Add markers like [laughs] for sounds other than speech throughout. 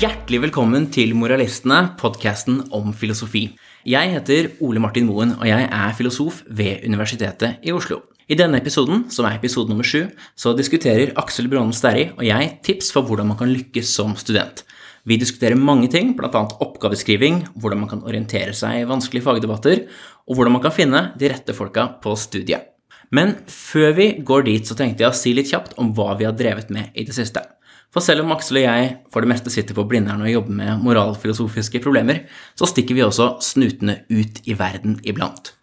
Hjertelig velkommen til Moralistene, podkasten om filosofi. Jeg heter Ole Martin Moen, og jeg er filosof ved Universitetet i Oslo. I denne episoden, som er episode nummer sju, så diskuterer Aksel Brånen Sterri og jeg tips for hvordan man kan lykkes som student. Vi diskuterer mange ting, bl.a. oppgaveskriving, hvordan man kan orientere seg i vanskelige fagdebatter, og hvordan man kan finne de rette folka på studiet. Men før vi går dit, så tenkte jeg å si litt kjapt om hva vi har drevet med i det siste. For selv om Aksel og jeg for det meste sitter på Blindern og jobber med moralfilosofiske problemer, så stikker vi også snutene ut i verden iblant.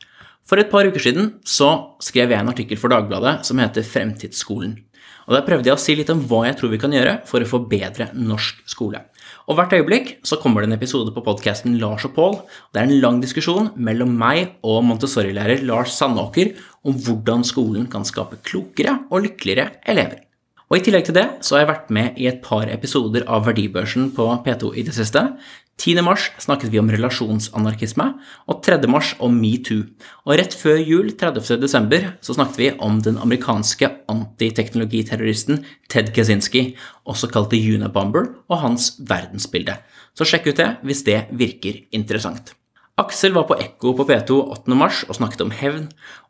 For et par uker siden så skrev jeg en artikkel for Dagbladet som heter Fremtidsskolen. Og Der prøvde jeg å si litt om hva jeg tror vi kan gjøre for å forbedre norsk skole. Og Hvert øyeblikk så kommer det en episode på podkasten Lars og Pål. Det er en lang diskusjon mellom meg og Montessori-lærer Lars Sandåker om hvordan skolen kan skape klokere og lykkeligere elever. Og I tillegg til det så har jeg vært med i et par episoder av Verdibørsen på P2 i det siste. 10. mars snakket vi om relasjonsanarkisme, og 3. mars om metoo. Og rett før jul, 30. desember, så snakket vi om den amerikanske antiteknologiterroristen Ted Kaczynski, også kalt The Unabomber, og hans verdensbilde. Så sjekk ut det hvis det virker interessant. Aksel var på Ekko på P2 8. mars og snakket om hevn,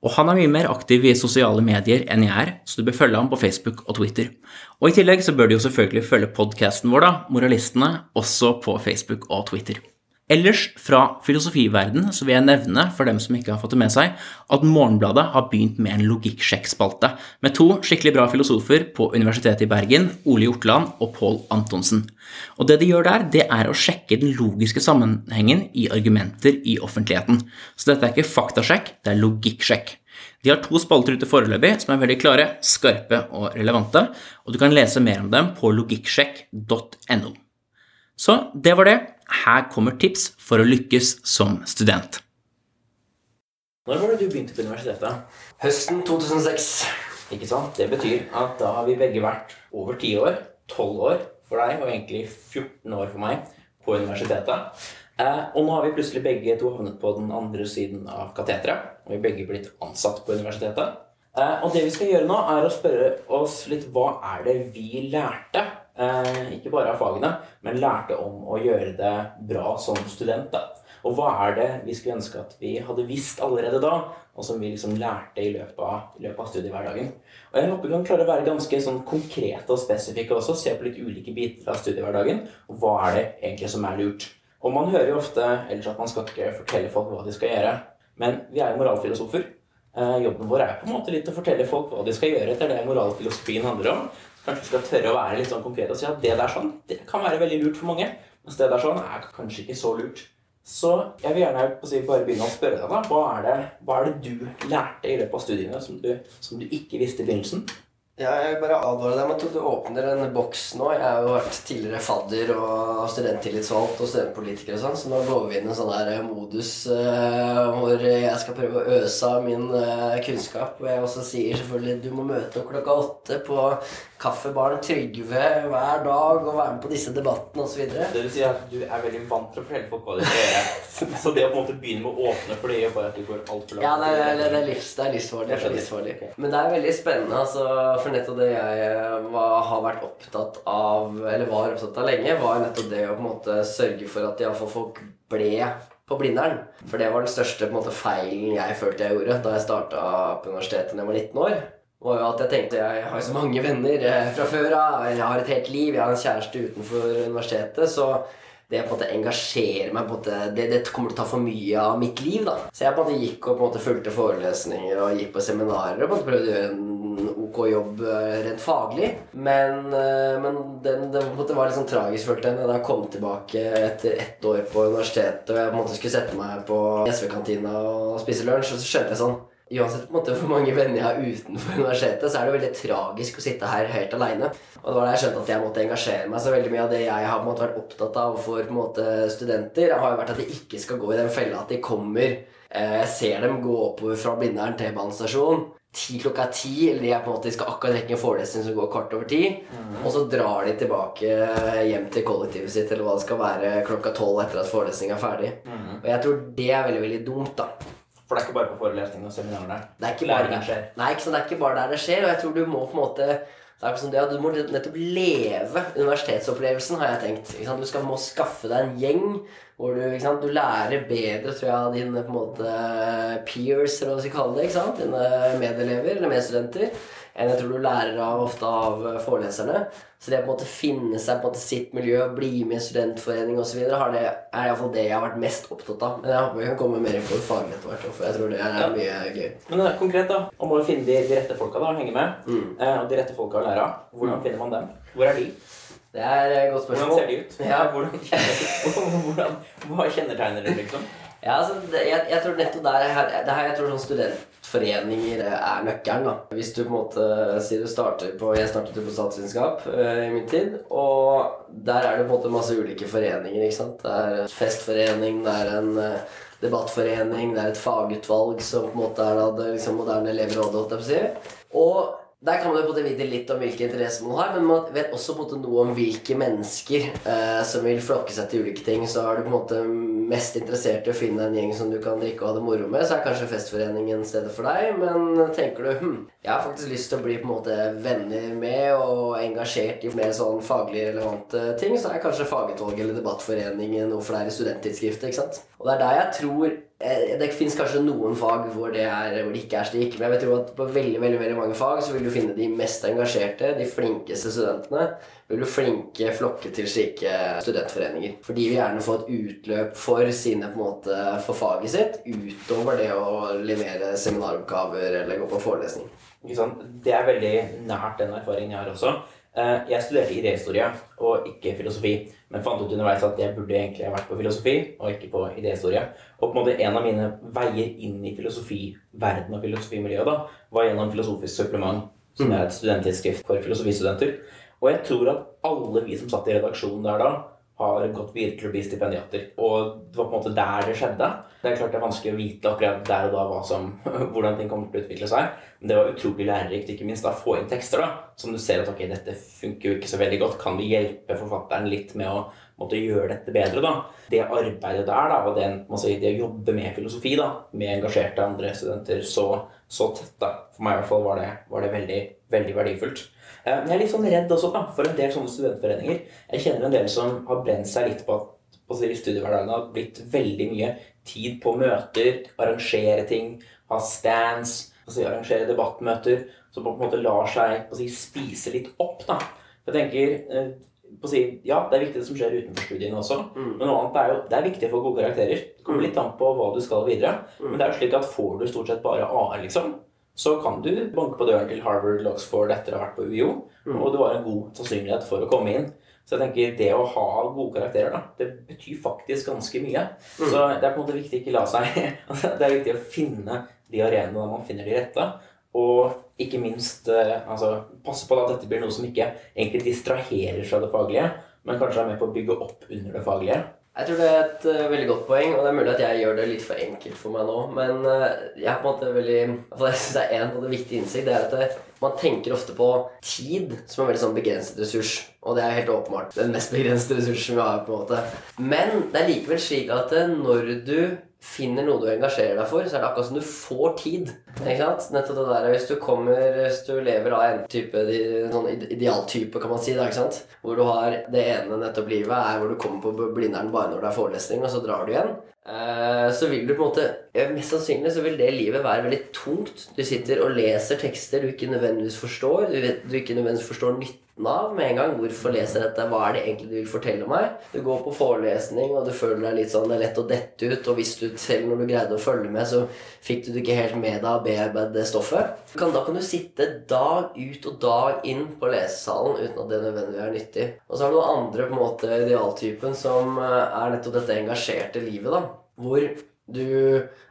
og han er mye mer aktiv i sosiale medier enn jeg er, så du bør følge ham på Facebook og Twitter. Og i tillegg så bør du jo selvfølgelig følge podkasten vår, da, Moralistene, også på Facebook og Twitter. Ellers fra filosofiverden så vil jeg nevne for dem som ikke har fått det med seg, at Morgenbladet har begynt med en logikksjekkspalte med to skikkelig bra filosofer på Universitetet i Bergen, Ole Hjortland og Pål Antonsen. Og Det de gjør der, det er å sjekke den logiske sammenhengen i argumenter i offentligheten. Så dette er ikke faktasjekk, det er logikksjekk. De har to spalter ute foreløpig som er veldig klare, skarpe og relevante, og du kan lese mer om dem på logikksjekk.no. Så det var det. Her kommer tips for å lykkes som student. Når var det du begynte på universitetet? Høsten 2006. Ikke sant? Det betyr at da har vi begge vært over 10 år, 12 år for deg og egentlig 14 år for meg på universitetet. Eh, og nå har vi plutselig begge to havnet på den andre siden av kateteret. Og vi begge blitt ansatt på universitetet. Eh, og det vi skal gjøre nå, er å spørre oss litt hva er det vi lærte ikke bare av fagene, men lærte om å gjøre det bra som student. Da. Og hva er det vi skulle ønske at vi hadde visst allerede da, og som vi liksom lærte i løpet av, i løpet av studiehverdagen. Og Jeg håper vi kan klare å være ganske sånn konkrete og spesifikke også, se på litt ulike biter av studiehverdagen. Og hva er det egentlig som er lurt? Og man hører jo ofte ellers at man skal ikke fortelle folk hva de skal gjøre. Men vi er jo moralfilosofer. Eh, jobben vår er på en måte litt å fortelle folk hva de skal gjøre. etter det moralfilosofien handler om. Kanskje du skal tørre å være litt sånn konkret og si at det der sånn, det kan være veldig lurt for mange. Mens det der sånn er kanskje ikke så lurt. Så jeg vil gjerne si, bare begynne å spørre deg. da, hva er, det, hva er det du lærte i løpet av studiene som du, som du ikke visste i begynnelsen? Ja, jeg vil bare advare deg med at du åpner en boks nå. Jeg har jo vært tidligere fadder og studenttillitsvalgt og studentpolitiker og sånn, så nå går vi inn i en sånn der modus uh, hvor jeg skal prøve å øse av min uh, kunnskap. Og jeg også sier selvfølgelig du må møte opp klokka åtte på Kaffebaren Trygve hver dag og være med på disse debattene osv. Det vil si at du er veldig vant til å fortelle folk hva de skal gjøre. [laughs] Så det å på en måte begynne med å åpne for det gjør bare at du går altfor langt. Ja, det er, det er, livs, det er livsfarlig. Det er livsfarlig. Men det er veldig spennende. Altså, for nettopp det jeg eh, var, har vært opptatt av, eller var opptatt av lenge, var nettopp det å på en måte sørge for at iallfall folk ble på Blindern. For det var den største på en måte, feilen jeg følte jeg gjorde da jeg starta på universitetet da jeg var 19 år var jo at jeg tenkte jeg har så mange venner eh, fra før av. Jeg har et helt liv. Jeg har en kjæreste utenfor universitetet. Så det på en måte engasjerer meg på en det, det, kommer til å ta for mye av mitt liv. da. Så jeg på en måte gikk og på en måte fulgte forelesninger og gikk på seminarer og på en måte prøvde å gjøre en ok jobb eh, rent faglig. Men, eh, men den, det måte var litt sånn tragisk, følte jeg, da jeg kom tilbake etter ett år på universitetet og jeg på en måte skulle sette meg på SV-kantina og spise lunsj, og så skjønte jeg sånn Uansett på en måte hvor mange venner jeg har utenfor universitetet, så er det veldig tragisk å sitte her helt aleine. Og det var da jeg skjønte at jeg måtte engasjere meg. Så veldig mye av det jeg har måte vært opptatt av for måte, studenter, har jo vært at de ikke skal gå i den fella at de kommer eh, Jeg ser dem gå oppover fra Blindern til banestasjonen ti klokka ti, eller de, er på en måte, de skal akkurat rekke en forelesning som går kvart over ti, mm. og så drar de tilbake hjem til kollektivet sitt eller hva det skal være klokka tolv etter at forelesninga er ferdig. Mm. Og jeg tror det er veldig, veldig dumt, da. For det er ikke bare på forelesningene og seminarene? Det er ikke bare der. skjer. Nei, ikke sant? det er ikke bare der det skjer. Og jeg tror du må på en måte Det er som det Du må nettopp leve universitetsopplevelsen, har jeg tenkt. Du skal må skaffe deg en gjeng hvor du, du lærer bedre tror jeg, av dine på en måte peers, eller hva vi skal kalle det. ikke sant? Dine medelever eller medstudenter enn jeg tror du lærer av ofte av foreleserne. Så det å på en måte finne seg på en måte sitt miljø, bli med i en studentforening osv., er iallfall det jeg har vært mest opptatt av. Men jeg håper vi kan komme mer inn på faglig etter hvert. For jeg tror det er ja. mye gøy. Men uh, konkret, da, om å finne de, de rette folka da, henge med, mm. uh, de rette folka å lære av, hvordan mm. finner man dem? Hvor er de? Det er et godt spørsmål. Hvordan ser de ut? [laughs] Ja. [laughs] Hvordan, hvordan, hva kjennetegner de, liksom? Ja, altså, det, jeg, jeg, tror nettopp der det her, jeg tror sånn studentforeninger er nøkkelen. da. Hvis du på en måte sier du starter på Jeg startet jo på statsvitenskap uh, i min tid. Og der er det på en måte masse ulike foreninger. ikke sant? Det er festforening, det er en uh, debattforening, det er et fagutvalg som på en måte er da det liksom, moderne elevrådet. Og der kan man jo vite litt om hvilke interesser man har, men man vet også noe om hvilke mennesker eh, som vil flokke seg til ulike ting. Så er du på en måte mest interessert i å finne en gjeng som du kan drikke og ha det moro med, så er kanskje Festforeningen stedet for deg. Men tenker du hm, jeg har faktisk lyst til å bli på en måte venner med og engasjert i mer sånn faglig relevante ting, så er kanskje fagutvalget eller Debattforeningen noe for deg i studenttidsskriftet. ikke sant? Og det er der jeg tror Eh, det fins kanskje noen fag hvor det, er, hvor det, ikke er slik, men jeg tror at på veldig veldig, veldig mange fag så vil du finne de mest engasjerte, de flinkeste studentene. Vil du flinke flokke til slike studentforeninger. For de vil gjerne få et utløp for sine på en måte, for faget sitt utover det å levere seminaroppgaver eller gå på forelesning. Det er veldig nært den erfaringen jeg har også. Eh, jeg studerte idéhistorie og ikke filosofi, men fant ut underveis at jeg burde egentlig ha vært på filosofi og ikke på idéhistorie. Og på en måte en av mine veier inn i filosofiverdenen og filosofimiljøet da, var gjennom Filosofisk supplement, som er et studenttidsskrift for filosofistudenter. Og jeg tror at alle vi som satt i redaksjonen der da, har gått videre til å bli stipendiater. Og det var på en måte der det skjedde. Det er klart det er vanskelig å vite akkurat der og da som, [laughs] hvordan ting kommer til å utvikle seg. Men det var utrolig lærerikt, ikke minst å få inn tekster da, som du ser at ok, dette funker jo ikke så veldig godt. Kan vi hjelpe forfatteren litt med å måtte gjøre dette bedre? da? Det arbeidet der da, og den, si, det å jobbe med filosofi da, med engasjerte andre studenter så, så tett, da, for meg i hvert fall var det, var det veldig, veldig verdifullt. Eh, men jeg er litt sånn redd også da, for en del sånne studentforeninger. Jeg kjenner en del som har brent seg litt på at på studiehverdagen har blitt veldig mye tid på møter, arrangere ting, ha stands, altså arrangere debattmøter, som på en måte lar seg si, spise litt opp. da. Jeg tenker, eh, på å si, Ja, det er viktig det som skjer utenfor studiene også, mm. men noe annet er jo, det er viktig for gode karakterer. Det kommer litt an på hva du skal videre. Mm. Men det er jo slik at får du stort sett bare A, liksom, så kan du banke på døren til Harvard eller Oxford etter å ha vært på UiO, mm. og du har en god sannsynlighet for å komme inn. Så jeg tenker det å ha gode karakterer, da, det betyr faktisk ganske mye. Mm. Så det er på en måte viktig ikke la seg [laughs] Det er viktig å finne de arenaene der man finner de rette. Og ikke minst eh, altså, passe på at dette blir noe som ikke egentlig distraherer fra det faglige, men kanskje er med på å bygge opp under det faglige. Jeg tror det er et uh, veldig godt poeng, og det er mulig at jeg gjør det litt for enkelt for meg nå. Men uh, jeg er på en måte veldig for Jeg synes det er en av de viktige innsikt. Det er at det, man tenker ofte på tid som en veldig sånn begrenset ressurs. Og det er helt åpenbart den mest begrensede ressursen vi har. på en måte. Men det er likevel slik at når du finner noe du engasjerer deg for, så er det akkurat som du får tid. Ikke sant? Nettopp det der, Hvis du kommer, hvis du lever av en type sånn idealtype, kan man si, da, ikke sant? hvor du har det ene nettopp livet er hvor du kommer på Blindern bare når det er forelesning, og så drar du igjen, eh, så vil du på en måte Mest sannsynlig så vil det livet være veldig tungt. Du sitter og leser tekster du ikke nødvendigvis forstår. Du, vet, du ikke nødvendigvis forstår nytten av med en gang. Hvorfor leser jeg dette? Hva er det egentlig du vil fortelle meg? Du går på forelesning, og du føler deg litt sånn Det er lett å dette ut. Og hvis du selv når du greide å følge med, så fikk du det ikke helt med deg bearbeide stoffet. Da kan du sitte dag ut og dag inn på lesesalen uten at det nødvendigvis er nyttig. Og så er det noen andre på en måte idealtypen som eh, er nettopp dette engasjerte livet, da. Hvor du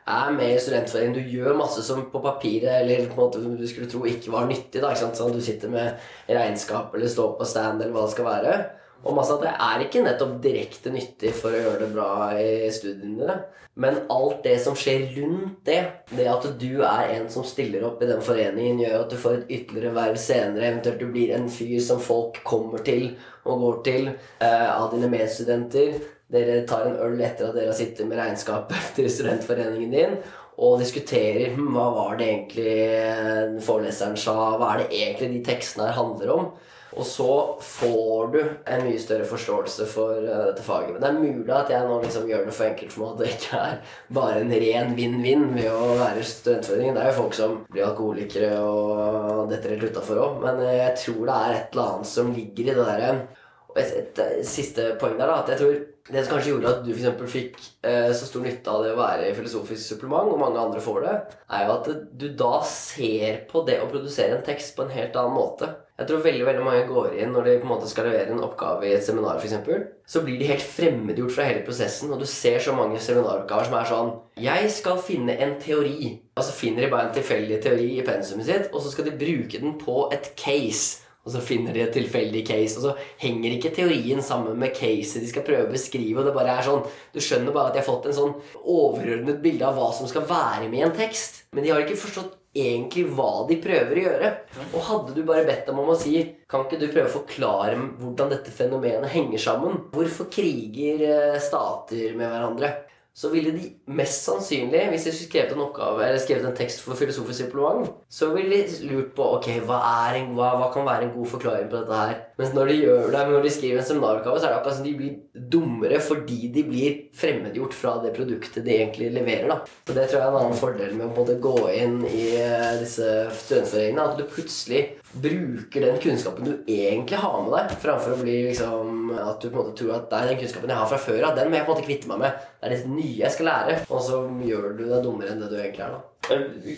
er med i studentforeningen, du gjør masse som på papiret eller på en måte du skulle tro ikke var nyttig. da, ikke sant? Sånn, Du sitter med regnskap eller står på stand eller hva det skal være. Og masse av det er ikke nettopp direkte nyttig for å gjøre det bra i studiene dine. Men alt det som skjer rundt det, det at du er en som stiller opp i den foreningen, gjør at du får et ytterligere verv senere, eventuelt du blir en fyr som folk kommer til og går til eh, av dine medstudenter. Dere tar en øl etter at dere har sittet med regnskapet [laughs] til studentforeningen din. og diskuterer hm, hva var det egentlig foreleseren sa, hva er det egentlig de tekstene her handler om. Og så får du en mye større forståelse for uh, dette faget. Men det er mulig at jeg nå liksom gjør det for enkelt for meg at det ikke er bare en ren vinn-vinn ved å være studentforening. Det er jo folk som blir alkoholikere og detter helt utafor òg. Men uh, jeg tror det er et eller annet som ligger i det derre Og et, et, et, siste poeng der, da. At jeg tror det som kanskje gjorde at du for fikk eh, så stor nytte av det å være i filosofisk supplement, og mange andre får det, er jo at du da ser på det å produsere en tekst på en helt annen måte. Jeg tror veldig veldig mange går inn når de på en måte skal levere en oppgave i et seminar, for eksempel, Så blir de helt fremmedgjort fra hele prosessen, og du ser så mange seminaroppgaver som er sånn Jeg skal finne en teori. Og så finner de bare en tilfeldig teori i pensumet sitt, og så skal de bruke den på et case. Og så finner de et tilfeldig case, og så henger ikke teorien sammen med caset de skal prøve å beskrive. og det bare er sånn, Du skjønner bare at de har fått en sånn overordnet bilde av hva som skal være med i en tekst. Men de har ikke forstått egentlig hva de prøver å gjøre. Og hadde du bare bedt dem om å si Kan ikke du prøve å forklare hvordan dette fenomenet henger sammen? Hvorfor kriger eh, stater med hverandre? så ville de mest sannsynlig, hvis de skrevet en oppgave eller skrevet en tekst for filosofisk supplement, så ville de lurt på ok, hva, en, hva, hva, kan være en god forklaring på dette her. Mens når de gjør det, når de skriver en seminaroppgave, så er det akkurat som de blir dummere fordi de blir fremmedgjort fra det produktet de egentlig leverer. da. Så Det tror jeg er en annen fordel med å både gå inn i eh, disse studentforeningene. At du plutselig bruker den kunnskapen du egentlig har med deg, framfor å bli liksom at du på en måte tror at det er den kunnskapen jeg har fra før av, den må jeg på en måte kvitte meg med. Det er det nye jeg skal lære. Og så gjør du deg dummere enn det du egentlig er. da.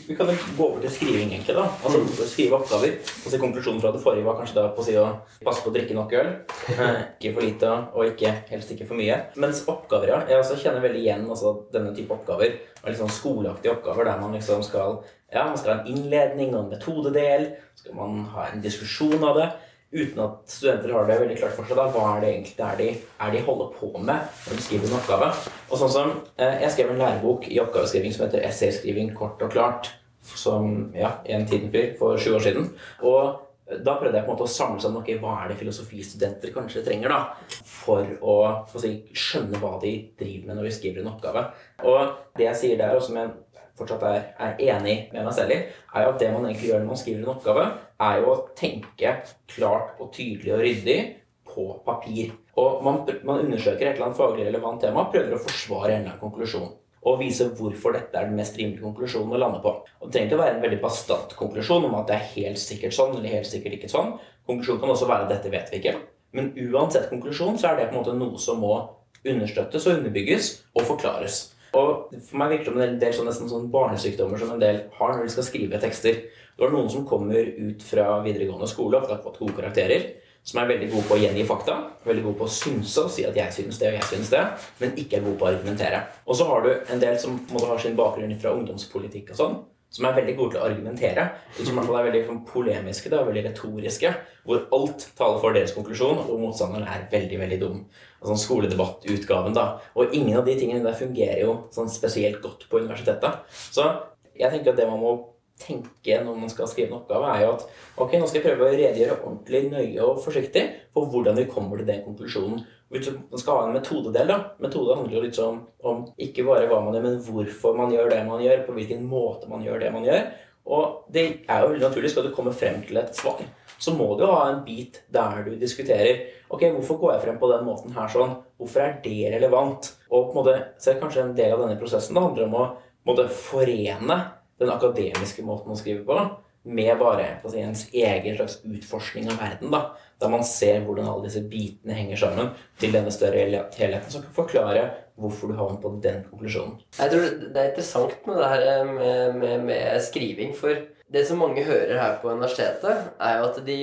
Vi kan gå over til skriving, egentlig. da. Altså mm. Skrive oppgaver. Og så Konklusjonen fra det forrige var kanskje da på å si å passe på å drikke nok øl. [laughs] Eh, ikke for lite og ikke, helst ikke for mye. Mens oppgaver, ja. Jeg også kjenner veldig igjen altså, denne type oppgaver. Litt sånn skoleaktige oppgaver der man liksom skal ja, man skal ha en innledning og en metodedel. Skal man ha en diskusjon av det uten at studenter har det veldig klart for seg. da, Hva er det egentlig er de, er de holder på med når de skriver en oppgave? Og sånn som, eh, Jeg skrev en lærebok i oppgaveskriving som heter 'Essayskriving kort og klart', som ja, en Tidenfyr for sju år siden. Og da prøvde jeg på en måte å samle sammen noe hva er det filosofistudenter kanskje trenger da, for å, for å si, skjønne hva de driver med når de skriver en oppgave. Og det jeg sier der, og som jeg fortsatt er, er, enig med meg selv i, er jo at det man egentlig gjør når man skriver en oppgave, er jo å tenke klart og tydelig og ryddig på papir. Og man, man undersøker et eller annet faglig relevant tema, prøver å forsvare en eller annen konklusjon. Og vise hvorfor dette er den mest rimelige konklusjonen å lande på. Og Det trenger ikke å være en veldig bastant konklusjon om at det er helt sikkert sånn eller helt sikkert ikke sånn. Konklusjonen kan også være at dette vet vi ikke. Men uansett konklusjon så er det på en måte noe som må understøttes og underbygges og forklares. Og For meg virker det som en del sånn, nesten sånn barnesykdommer som en del har når de skal skrive tekster. Du har noen som kommer ut fra videregående skole og har fått gode karakterer, som er veldig gode på å gjengi fakta, veldig gode på å synse og si at 'jeg synes det' og 'jeg synes det', men ikke er gode på å argumentere. Og så har du en del som må ha sin bakgrunn fra ungdomspolitikk og sånn, som er veldig gode til å argumentere. Som i hvert fall er veldig sånn, polemiske da, veldig retoriske. Hvor alt taler for deres konklusjon, og motstanderen er veldig veldig dum. Altså skoledebattutgaven da. Og ingen av de tingene der fungerer jo sånn spesielt godt på universitetet. Så jeg tenker at det man må tenke når man skal skrive en oppgave, er jo at ok, nå skal jeg prøve å redegjøre ordentlig nøye og forsiktig for hvordan vi kommer til den konklusjonen. Man skal ha en metodedel, da. Metode handler jo litt sånn om ikke bare hva man gjør, men hvorfor man gjør det man gjør, på hvilken måte man gjør det man gjør. Og det er jo veldig naturlig. Skal du komme frem til et svar, så må du ha en bit der du diskuterer ok, hvorfor går jeg frem på den måten her sånn. Hvorfor er det relevant? Og på en måte, så er kanskje en del av denne prosessen det handler om å måte, forene den akademiske måten å skrive på med bare si, ens egen slags utforskning av verden. da, Der man ser hvordan alle disse bitene henger sammen til denne større helheten, som kan forklare hvorfor du havnet på den konklusjonen. Jeg tror Det er interessant med det her eh, med, med, med skriving. For det som mange hører her på universitetet, er jo at de,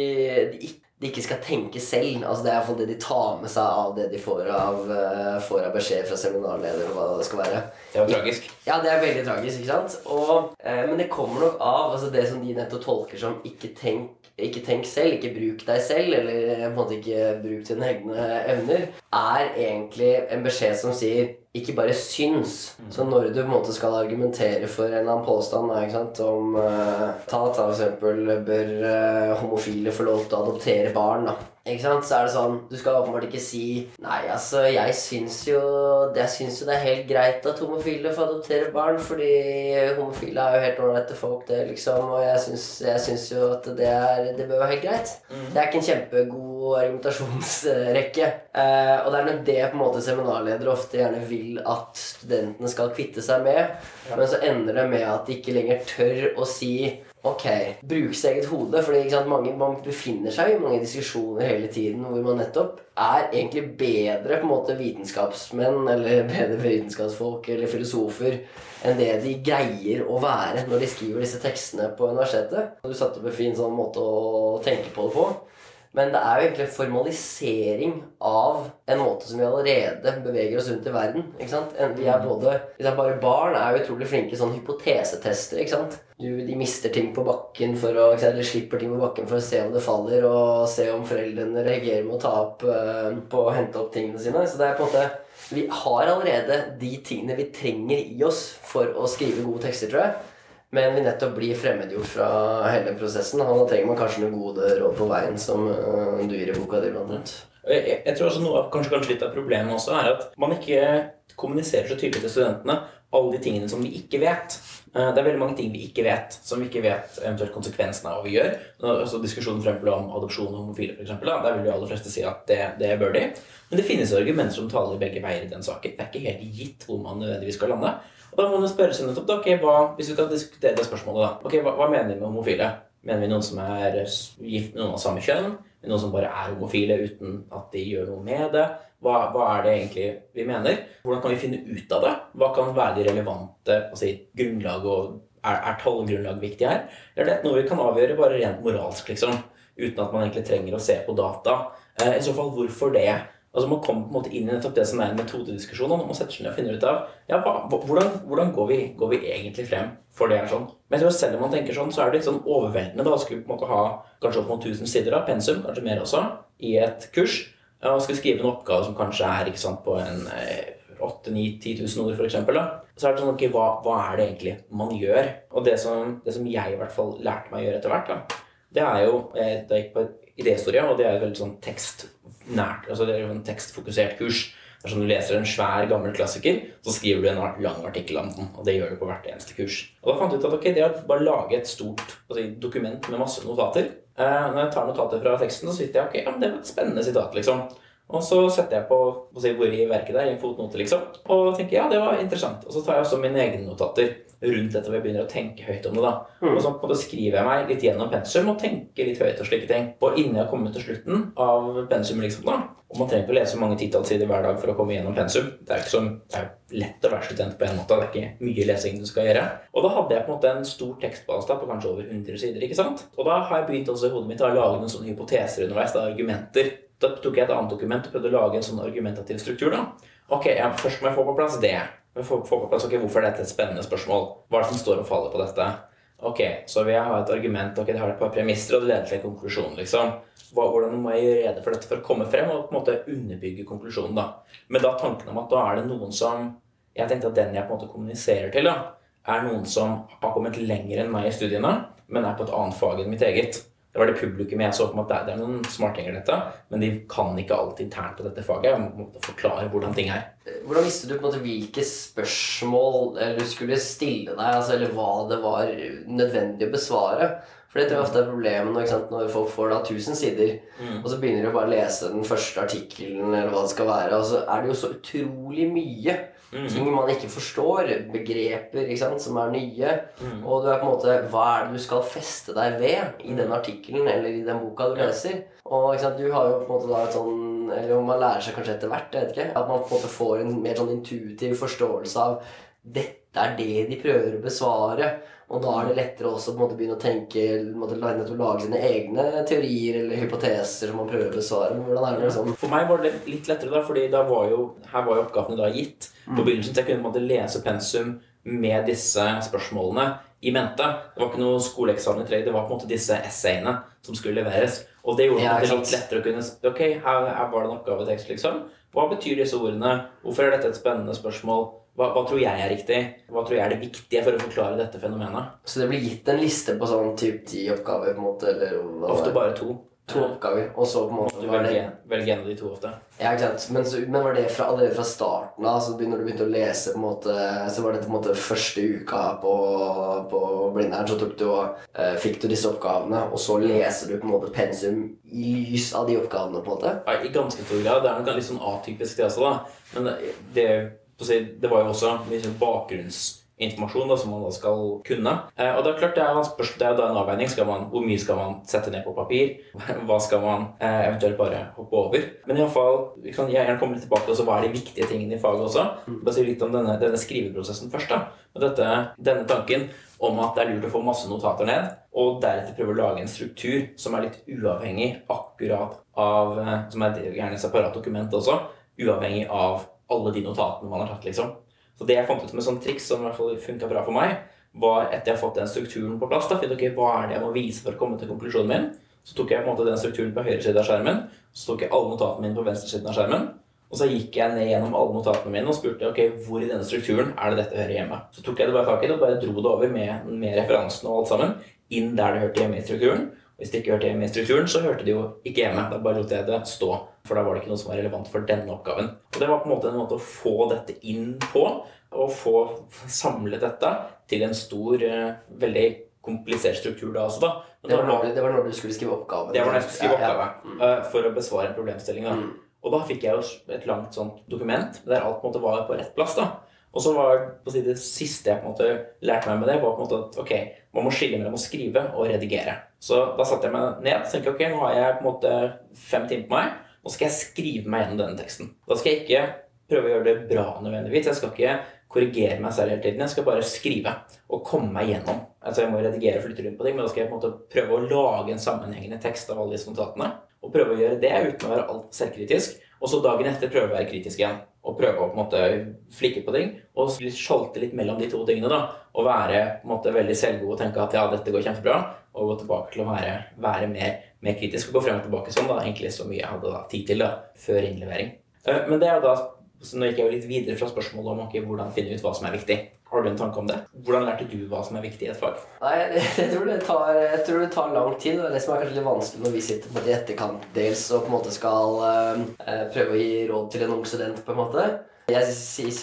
de ikke de ikke skal tenke selv. Altså Det er iallfall det de tar med seg av det de får av, uh, får av beskjed fra seminarleder. hva Det skal være Det er jo tragisk. Ja, det er veldig tragisk. ikke sant? Og, uh, men det kommer nok av altså det som de nettopp tolker som 'ikke tenk, ikke tenk selv', 'ikke bruk deg selv', eller på en måte ikke bruk dine egne evner, er egentlig en beskjed som sier ikke bare syns. Mm. Så når du på en måte skal argumentere for en eller annen påstand ikke sant, om uh, Ta ta for eksempel Bør uh, homofile få lov til å adoptere barn? da ikke sant, så er det sånn Du skal åpenbart ikke si Nei, altså, jeg syns jo Jeg syns jo det er helt greit at homofile får adoptere barn, fordi homofile er jo helt ålreite folk, det, liksom. Og jeg syns, jeg syns jo at det, er, det bør være helt greit. Mm. Det er ikke en kjempegod argumentasjonsrekke. Eh, og det er nok det på en måte seminarledere ofte gjerne vil at studentene skal kvitte seg med. Men så ender det med at de ikke lenger tør å si Ok, bruke sitt eget hode. Fordi sant, mange, Man befinner seg i mange diskusjoner hele tiden hvor man nettopp er egentlig bedre på en måte vitenskapsmenn eller [laughs] bedre vitenskapsfolk eller filosofer enn det de greier å være når de skriver disse tekstene på universitetet. Du satte opp en fin sånn måte å tenke på det på. Men det er jo egentlig en formalisering av en måte som vi allerede beveger oss rundt i verden. ikke sant? Vi er både, liksom bare Barn er jo utrolig flinke sånn hypotesetester. ikke sant? Du, de mister ting på bakken for å, eller slipper ting på bakken for å se om det faller, og se om foreldrene reagerer med å ta opp eh, på å hente opp tingene sine. Så det er på en måte Vi har allerede de tingene vi trenger i oss for å skrive gode tekster, tror jeg. Men vi nettopp blir fremmedgjort fra hele prosessen. Og da trenger man kanskje noen gode råd på veien, som øh, du gir i boka di, blant. Jeg, jeg- tror også noe av, kanskje, kanskje litt av problemet også er at man ikke kommuniserer så tydelig til studentene alle de tingene som vi ikke vet. Eh, Det er veldig mange ting vi ikke vet, som vi ikke vet eventuelt konsekvensene av hva vi gjør. Altså diskusjonen for om adopsjon og homofile, f.eks. der vil de aller fleste si at det, det bør de. Men det finnes argumenter som taler begge veier i den saken. Det er ikke helt gitt hvor man nødvendigvis skal lande. Og da må man spørre seg nettopp, da, okay, hva, hvis vi skal diskutere det spørsmålet, da. Okay, hva, hva mener vi med homofile? Mener vi noen som er gift med noen av samme kjønn? Noen som bare er homofile uten at de gjør noe med det? Hva, hva er det egentlig vi mener? Hvordan kan vi finne ut av det? Hva kan være de relevante altså, grunnlag og er, er tallgrunnlag viktig her? Eller er det noe vi kan avgjøre bare rent moralsk, liksom? Uten at man egentlig trenger å se på data? Eh, I så fall, hvorfor det? Altså Man kommer på en måte inn i nettopp det som er en metodediskusjon. og Man setter seg ned og finner ut av ja, hvordan, hvordan går, vi, går vi egentlig frem for det er sånn. Men jeg tror selv om man tenker sånn, så er det litt sånn overveldende da, å skulle på en måte ha kanskje opp mot 1000 sider av pensum, kanskje mer også, i et kurs. Og skal skrive en oppgave som kanskje er ikke sant, på en eh, 8-9-10 000 ord, da. Så er det sånn, ok, hva, hva er det egentlig man gjør? Og det som, det som jeg i hvert fall lærte meg å gjøre etter hvert, da, det er jo eh, Da jeg gikk på idéhistorie, og det er et veldig sånn tekstnært altså Det er jo en tekstfokusert kurs. Er sånn Du leser en svær, gammel klassiker, så skriver du en lang artikkel om den. Og det gjør du på hvert eneste kurs. Og da fant jeg ut at ok, det å bare lage et stort altså, dokument med masse notater eh, Når jeg tar notater fra teksten, så sitter jeg ok, ja, men det var et spennende sitat, liksom. Og så setter jeg på si, hvor i verket det er, i en fotnote, liksom. Og tenker ja, det var interessant. Og så tar jeg også mine egne notater rundt dette hvor jeg begynner å tenke høyt om det. da. Og så på en måte skriver jeg meg litt gjennom pensum og tenker litt høyt og slike ting. Og innen jeg har kommet til slutten av pensum, liksom da, og man trenger ikke å lese mange titalls sider hver dag for å komme gjennom pensum. Det er ikke så det er lett å være student på en måte. Det er ikke mye lesing du skal gjøre. Og da hadde jeg på en måte en stor tekstbase da, på kanskje over 100 sider. ikke sant? Og da har jeg begynt også i hodet mitt å lage noen sånne hypoteser underveis. da, argumenter. Da tok jeg et annet dokument og prøvde å lage en sånn argumentativ struktur. da. Ok, ja, Først må jeg få på plass det. Få, få på plass, ok, Hvorfor er dette et spennende spørsmål? Hva er det som står og faller på dette? Ok, Så vil jeg ha et argument, ok, det har et par premisser, og det leder til en konklusjon. liksom. Hva, hvordan må jeg gjøre rede for dette for å komme frem og på en måte underbygge konklusjonen? da? Men da tanken om at da er det noen som Jeg tenkte at den jeg på en måte kommuniserer til, da, er noen som har kommet lenger enn meg i studiene, men er på et annet fag enn mitt eget. Det var det publikum jeg så på at det er- noen smartinger, dette, men de kan ikke alt internt på dette faget. Jeg må forklare hvordan ting er. Hvordan visste du på en måte hvilke spørsmål du skulle stille deg, altså, eller hva det var nødvendig å besvare? For det tror jeg ofte er problemet når, når folk får da 1000 sider, og så begynner de bare å lese den første artikkelen, eller hva det skal være, og så er det jo så utrolig mye ting man ikke forstår, begreper ikke sant, som er nye, og du er på en måte Hva er det du skal feste deg ved i den artikkelen eller i den boka du leser? Og ikke sant, du har jo på en måte da et sånn Eller man lærer seg kanskje etter hvert, jeg vet ikke. At man på en måte får en mer sånn intuitiv forståelse av dette er det de prøver å besvare. Og da er det lettere også måte begynne å tenke måte, lage sine egne teorier eller hypoteser som man prøver å besvare. Hvordan er det liksom For meg var det litt lettere, da, fordi da var jo, her var jo oppgavene da gitt. På begynnelsen så jeg kunne på en måte lese pensum med disse spørsmålene i mente. Det var ikke noe skoleeksamen i tre, det var på en måte disse essayene som skulle leveres. Og det gjorde Ja, det litt lettere å kunne Ok, her, her var det en oppgavetekst, liksom. Hva betyr disse ordene? Hvorfor er dette et spennende spørsmål? Hva, hva tror jeg er riktig? Hva tror jeg er det viktige for å forklare dette fenomenet? Så det blir gitt en liste på sånn typ ti oppgaver, på en måte? Eller hva Ofte bare to. To oppgaver, og så på en måte var det velge, velge en av de to ofte. Ja, ikke sant. Men, så, men var det fra, allerede fra starten av, så når du begynte å lese, på en måte, så var det på en måte første uka på, på Blindern, så du og, eh, fikk du disse oppgavene, og så leser du på en måte pensum i lys av de oppgavene, på en måte? Ja, I ganske stor grad. Det er nok litt sånn atypisk, det også, da. Men det, det si, det var jo også mye sånn bakgrunnsinformasjon da, som man da skal kunne. Eh, og det er klart, det er, spørsmål, det er da en avveining. Man, hvor mye skal man sette ned på papir? [laughs] Hva skal man eh, eventuelt bare hoppe over? Men iallfall, vi kan gjerne komme litt tilbake til også, hva er de viktige tingene i faget også. Bare si litt om denne, denne skriveprosessen først. da. Og dette, denne tanken om at det er lurt å få masse notater ned, og deretter prøve å lage en struktur som er litt uavhengig akkurat av eh, Som er gjerne et separat dokument også. Uavhengig av alle de notatene man har tatt, liksom. Så det jeg fant ut som et sånt triks som i hvert fall funka bra for meg, var etter jeg har fått den strukturen på plass, da, finne okay, hva er det jeg må vise for å komme til konklusjonen min. Så tok jeg på en måte den strukturen på høyre side av skjermen, så tok jeg alle notatene mine på venstre siden av skjermen. Og så gikk jeg ned gjennom alle notatene mine og spurte ok, hvor i denne strukturen er det dette hører hjemme. Så tok jeg det bare tak i det og bare dro det over med, med referansene og alt sammen inn der det hørte hjemme i strukturen. Hvis det ikke hørte hjemme i strukturen, så hørte det jo ikke hjemme. Da bare lot jeg det stå, for da var det ikke noe som var relevant for denne oppgaven. Og det var på en måte en måte å få dette inn på, og få samlet dette til en stor, eh, veldig komplisert struktur da også, da. Det var, når, det var når du skulle skrive oppgave? det var når jeg skulle skrive Ja, ja. oppgave eh, for å besvare en problemstilling. Da. Mm. Og da fikk jeg jo et langt sånt dokument der alt på en måte var på rett plass. da. Og så var på si, det siste jeg på en måte lærte meg med det, var på en måte at ok, man må skille mellom å skrive og redigere. Så da satte jeg meg ned og tenkte ok, nå har jeg på en måte fem timer på meg. Nå skal jeg skrive meg gjennom denne teksten. Da skal jeg ikke prøve å gjøre det bra nødvendigvis. Jeg skal ikke korrigere meg selv hele tiden. Jeg skal bare skrive og komme meg gjennom. Altså Jeg må redigere og flytte rundt på ting, men da skal jeg på en måte prøve å lage en sammenhengende tekst av alle disse notatene. Og prøve å gjøre det uten å være altfor selvkritisk. Og så dagen etter prøve å være kritisk igjen. Og prøve å på en måte flikke på ting. Og sjalte litt mellom de to tingene. da, Og være på en måte veldig selvgod og tenke at ja, dette går kjempebra. Og gå tilbake til å være, være mer, mer kritisk og gå frem og tilbake sånn. da, Egentlig så mye jeg hadde da tid til da, før innlevering. Eh, Men det er jo da så Nå gikk jeg jo litt videre fra spørsmålet om okay, hvordan finne ut hva som er viktig. Har du en tanke om det? Hvordan lærte du hva som er viktig i et fag? Nei, [laughs] jeg, tror det tar, jeg tror det tar lang tid. og Det som er kanskje litt vanskelig når vi sitter på det i etterkant dels og på en måte skal eh, prøve å gi råd til en ung student. på en måte. Jeg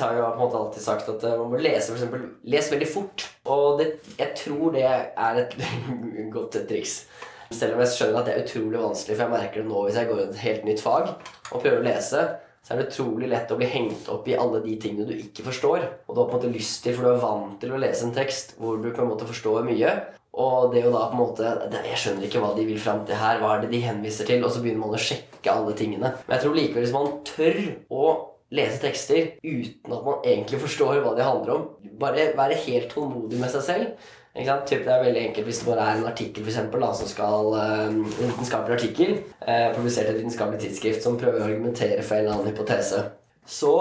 har jo på en måte alltid sagt at eh, man må lese for eksempel, les veldig fort. Og det, jeg tror det er et [laughs] godt triks. Selv om jeg skjønner at det er utrolig vanskelig, for jeg merker det nå hvis jeg går i et helt nytt fag og prøver å lese, så er det utrolig lett å bli hengt opp i alle de tingene du ikke forstår. Og du har på en måte lyst til, for du er vant til å lese en tekst hvor du på en måte forstår mye. Og det er jo da på en måte Jeg skjønner ikke hva de vil fram til her. Hva er det de henviser til? Og så begynner man å sjekke alle tingene. Men jeg tror likevel hvis man tør å lese tekster uten at man egentlig forstår hva de handler om, bare være helt tålmodig med seg selv det er veldig enkelt hvis det bare er en artikkel for eksempel, da, som skal, eh, en vitenskapelig artikkel eh, publisert i et vitenskapelig tidsskrift som prøver å argumentere for en eller annen hypotese. Så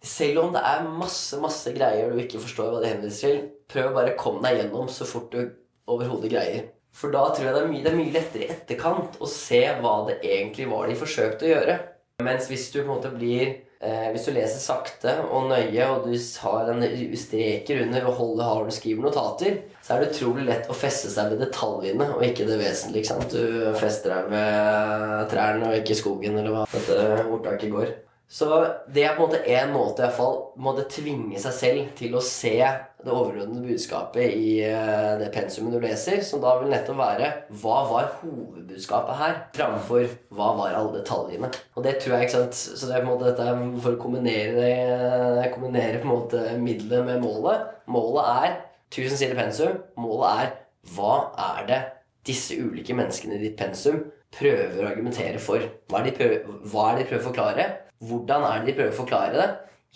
selv om det er masse masse greier du ikke forstår hva det henviser til, prøv å bare komme deg gjennom så fort du overhodet greier. For da tror jeg det er, mye, det er mye lettere i etterkant å se hva det egentlig var de forsøkte å gjøre. Mens hvis du på en måte blir eh, Hvis du leser sakte og nøye, og du har en streker under og holder, har du skriver notater, så er det utrolig lett å feste seg ved detaljene og ikke det vesentlige. ikke sant? Du fester deg ved trærne og ikke skogen, eller hva dette ordtaket går. Så det er på en måte én måte i hvert fall måtte tvinge seg selv til å se det overordnede budskapet i eh, det pensumet du leser, som da vil nettopp være hva var hovedbudskapet her, framfor hva var alle detaljene. Og det tror jeg, ikke sant, så det er på en måte dette for å kombinere, det- kombinere på en måte middelet med målet. Målet er 1000 sider pensum. Målet er hva er det disse ulike menneskene i ditt pensum prøver å argumentere for? Hva er det de prøver, hva er det de prøver å forklare? Hvordan er det de prøver å forklare det?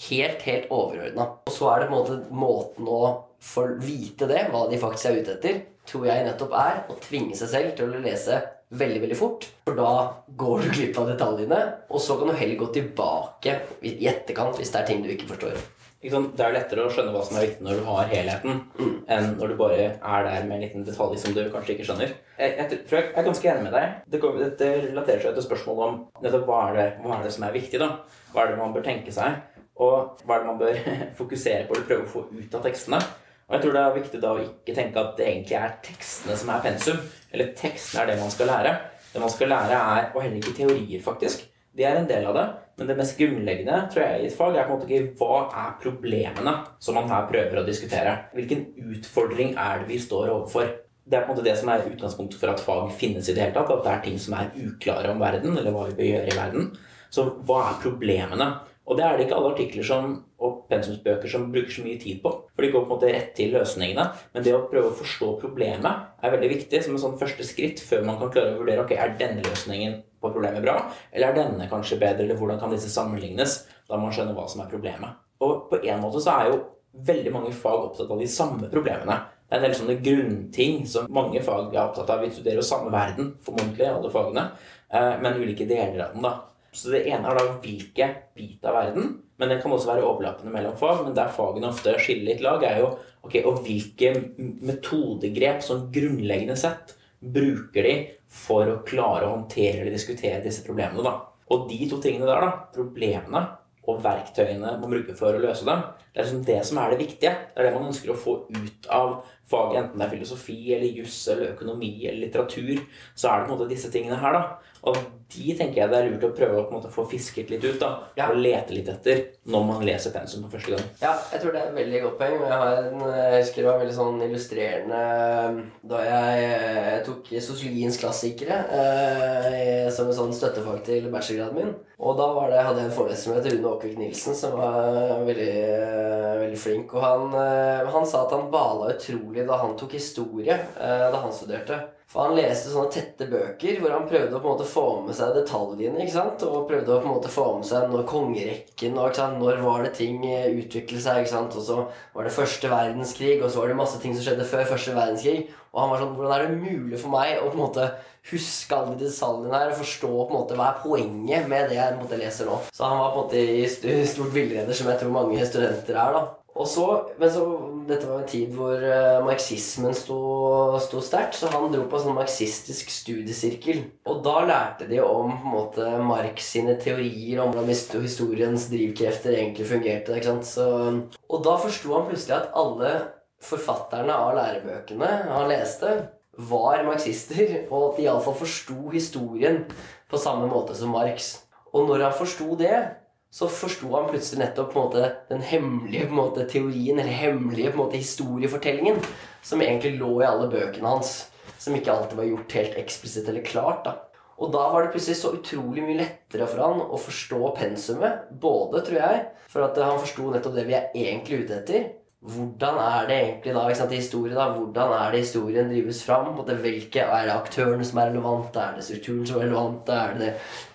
Helt, helt overordna. Og så er det på en måte måten å få vite det, hva de faktisk er ute etter, tror jeg nettopp er å tvinge seg selv til å lese veldig, veldig fort. For da går du glipp av detaljene, og så kan du heller gå tilbake i etterkant hvis det er ting du ikke forstår. Ikke? Det er lettere å skjønne hva som er viktig når du har helheten, enn når du bare er der med en liten detalj som du kanskje ikke skjønner. Jeg, jeg, tror jeg er ganske enig med deg. Det, dette relaterer seg til spørsmålet om nettopp hva er, det, hva er det som er viktig. da? Hva er det man bør tenke seg? Og hva er det man bør [laughs] fokusere på eller prøve å få ut av tekstene? Og jeg tror det er viktig da å ikke tenke at det egentlig er tekstene som er pensum, eller tekstene er det man skal lære. Det man skal lære, er Og heller ikke teorier, faktisk. Det er en del av det. Men det mest grunnleggende tror jeg i et fag er på en måte ikke hva er problemene som man her prøver å diskutere. Hvilken utfordring er det vi står overfor? Det er på en måte det som er utgangspunktet for at fag finnes i det hele tatt. At det er ting som er uklare om verden, eller hva vi bør gjøre i verden. Så hva er problemene? Og det er det ikke alle artikler som, og pensumsbøker som bruker så mye tid på. For de går på en måte rett til løsningene. Men det å prøve å forstå problemet er veldig viktig som en sånn første skritt før man kan klare å vurdere ok, er denne løsningen på problemet bra, eller er denne kanskje bedre, eller hvordan kan disse sammenlignes? Da man skjønner hva som er problemet. Og på en måte så er jo veldig mange fag opptatt av de samme problemene. Det er en del sånne grunnting som mange fag er opptatt av. Vi studerer jo samme verden, formodentlig, alle fagene, eh, men ulike deler av den. da. Så det ene er da hvilke bit av verden, men den kan også være overlappende mellom fag. Men der fagene ofte skiller litt lag, er jo ok, og hvilke metodegrep som grunnleggende sett bruker de for å klare å håndtere eller diskutere disse problemene. da. Og de to tingene der, da, problemene og verktøyene man bruker for å løse dem, det er liksom det som er det viktige. Det er det man ønsker å få ut av faget, enten det er filosofi eller juss eller økonomi eller litteratur. Så er det på en måte disse tingene her, da. Og de tenker jeg det er lurt å prøve å på en måte få fisket litt ut. da, ja. Og lete litt etter når man leser pensum på første gang. Ja, jeg tror det er et veldig godt poeng. Jeg, har en, jeg husker det var veldig sånn illustrerende da jeg, jeg tok sosiologiens klassikere eh, som en sånn støttefag til bachelorgraden min. Og da det, hadde jeg en foreleser som het Rune Åkvik Nilsen, som var veldig, veldig flink. Og han, eh, han, sa at han bala utrolig da han tok historie eh, da han studerte. For han leste sånne tette bøker hvor han prøvde å på en måte få med seg detaljene. ikke sant? Og prøvde å på en måte få med seg når kongerekken og ikke sant? når var det ting eh, utviklet seg. ikke sant? Og så var det første verdenskrig, og så var det masse ting som skjedde før første verdenskrig. Og han var sånn Hvordan er det mulig for meg å på en måte huske alle de detaljene her og forstå på en måte hva er poenget med det jeg på en måte leser nå? Så han var på en måte i stort villreder, som jeg tror mange studenter er. da. Og så, men så, Dette var en tid hvor uh, marxismen sto, sto sterkt, så han dro på en sånn marxistisk studiesirkel. Og da lærte de om på en måte, Marx sine teorier om hvordan historiens drivkrefter egentlig fungerte. ikke sant? Så, og da forsto han plutselig at alle forfatterne av lærebøkene han leste, var marxister, og at de iallfall forsto historien på samme måte som Marx. Og når han forsto det, så forsto han plutselig nettopp måte, den hemmelige måte, teorien, eller hemmelige måte, historiefortellingen, som egentlig lå i alle bøkene hans. Som ikke alltid var gjort helt eksplisitt eller klart. da. Og da var det plutselig så utrolig mye lettere for han å forstå pensumet. Både, tror jeg, for at han forsto nettopp det vi er egentlig ute etter, hvordan er det egentlig da, ikke sant, i historie da, hvordan er det historien drives fram? Hvilke, er det aktørene som er relevante? Er det strukturen som er relevant? Er det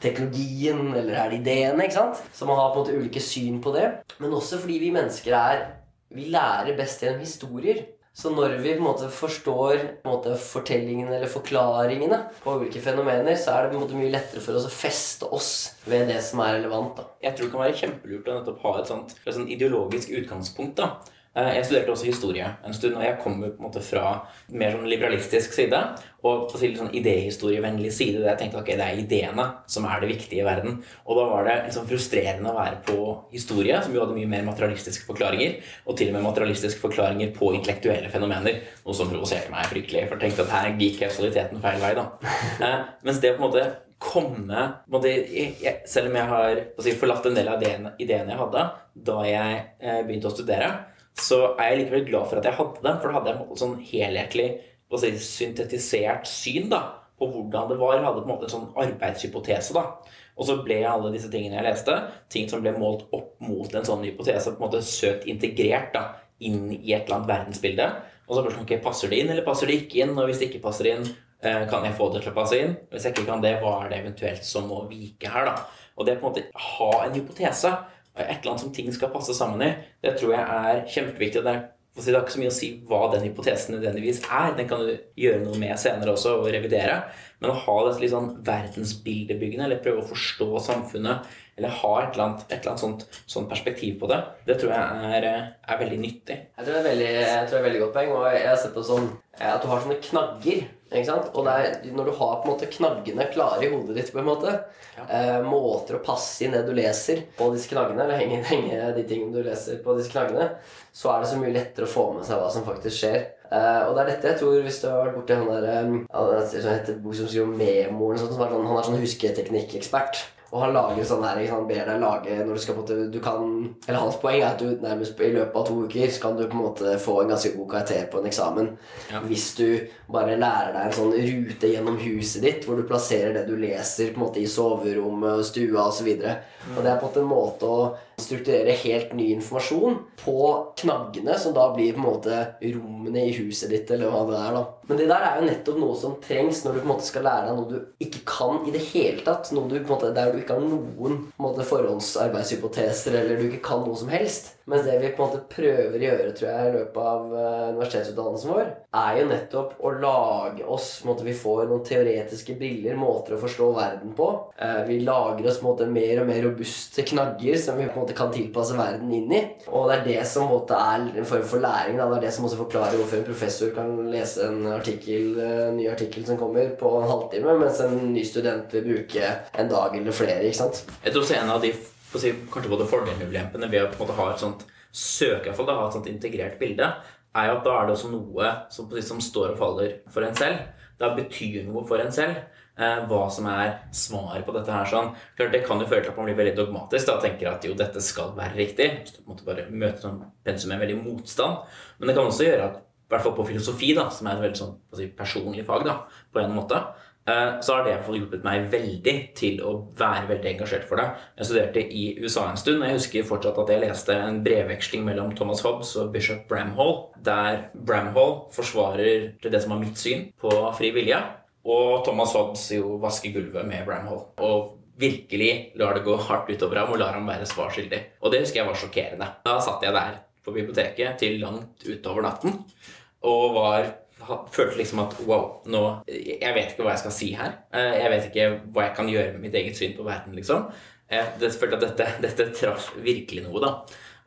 teknologien? Eller er det ideene? ikke sant? Så man har på en måte ulike syn på det. Men også fordi vi mennesker er Vi lærer best gjennom historier. Så når vi på en måte forstår på en måte, fortellingene eller forklaringene på ulike fenomener, så er det på en måte mye lettere for oss å feste oss ved det som er relevant. da. Jeg tror det kan være kjempelurt å nettopp ha et sånt, et sånt ideologisk utgangspunkt. da. Eh, jeg studerte også historie en stund, og jeg kommer på en måte fra mer sånn liberalistisk side. Og på litt sånn idéhistorievennlig side. Der jeg tenkte ok, det er ideene som er det viktige i verden. Og da var det liksom frustrerende å være på historie, som jo hadde mye mer materialistiske forklaringer. Og til og med materialistiske forklaringer på intellektuelle fenomener. Noe som provoserte meg fryktelig, for jeg tenkte at her gikk kausaliteten feil vei. da. Eh, mens det på en måte komme Selv om jeg har forlatt en del av ideene jeg hadde da jeg eh, begynte å studere, så er jeg likevel glad for at jeg hadde dem, for da hadde jeg et sånn helhetlig si, syntetisert syn da, på hvordan det var. Jeg hadde på en måte en sånn arbeidshypotese. da. Og så ble alle disse tingene jeg leste, ting som ble målt opp mot en sånn hypotese, på en måte søkt integrert da, inn i et eller annet verdensbilde. Og så spørsmålet okay, passer det inn, eller passer det ikke inn? Og hvis det ikke passer inn, eh, kan jeg få det til å passe inn? Hvis jeg ikke kan det, hva er det eventuelt som må vike her? da? Og det på en måte ha en hypotese et eller annet som ting skal passe sammen i, det tror jeg er kjempeviktig. Det er, ikke så mye å si hva den hypotesen nødvendigvis er. Den kan du gjøre noe med senere også og revidere. Men å ha dette litt sånn verdensbildebyggende, eller prøve å forstå samfunnet, eller ha et eller annet, et eller annet sånt, sånt, perspektiv på det, det tror jeg er, er veldig nyttig. Jeg tror det er veldig, jeg tror det er veldig godt poeng. Og jeg har sett på sånn at du har sånne knagger ikke sant? Og er, når du har på en måte knaggene klare i hodet ditt, på en måte ja. eh, måter å passe inn det du leser på disse knaggene, eller henge, [laughs] henge, de tingene du leser på disse knaggene, så er det så mye lettere å få med seg hva som faktisk skjer. Uh, og det er dette jeg tror Hvis du har vært borti han der um, Han heter bok som skriver om memoen, sånn, sånn, han er sånn husketeknikkekspert. Og han lager sånn her, han ber deg lage når du skal på en du kan, Eller hans poeng er at du nærmest i løpet av to uker så kan du på en måte få en ganske god karakter på en eksamen. Ja. Hvis du bare lærer deg en sånn rute gjennom huset ditt hvor du plasserer det du leser på en måte i soverommet, stua osv. Og, så og det er på en måte en måte å strukturere helt ny informasjon på knaggene, som da blir på en måte rommene i huset ditt, eller hva det er. da. Men det der er jo nettopp noe som trengs når du på en måte skal lære deg noe du ikke kan i det hele tatt. Noe du på en måte, Der du ikke har noen på en måte, forhåndsarbeidshypoteser, eller du ikke kan noe som helst. Mens det vi på en måte prøver å gjøre tror jeg, i løpet av uh, universitetsutdannelsen vår, er jo nettopp å lage oss på en måte, Vi får noen teoretiske briller, måter å forstå verden på. Uh, vi lager oss på en måte mer og mer robuste knagger som vi på en måte kan tilpasse verden inn i. Og det er det som måte er en form for læring. Da. Det er det som også forklarer hvorfor en professor kan lese en artikkel, en ny artikkel som kommer, på en halvtime, mens en ny student vil bruke en dag eller flere. ikke sant? Jeg tror også en av de si, kanskje både fordelene og ulempene ved å på en måte ha et sånt søke iallfall, ha et sånt integrert bilde, er jo at da er det også noe som, som står og faller for en selv. Da betyr noe for en selv. Eh, hva som er svaret på dette her. sånn. Klart, Det kan jo føre til at man blir veldig dogmatisk da, og tenker at jo, dette skal være riktig. Så du måtte bare møte sånn pensum med veldig motstand. Men det kan også gjøre at, i hvert fall på filosofi, da, som er et veldig sånn, si, personlig fag, da, på en måte, Eh, så har det hjulpet meg veldig til å være veldig engasjert for det. Jeg studerte i USA en stund, og jeg husker fortsatt at jeg leste en brevveksling mellom Thomas Hobbes og bishop Bramhall, der Bramhall forsvarer det som var mitt syn på fri vilje, og Thomas Hobbes jo vasker gulvet med Bramhall. Og virkelig lar det gå hardt utover ham og lar ham være svarskyldig. Og det husker jeg var sjokkerende. Da satt jeg der på biblioteket til langt utover natten og var følte liksom at wow, nå Jeg vet ikke hva jeg skal si her. Eh, jeg vet ikke hva jeg kan gjøre med mitt eget syn på verden, liksom. Jeg følte at dette, [laughs] dette traff virkelig noe, da.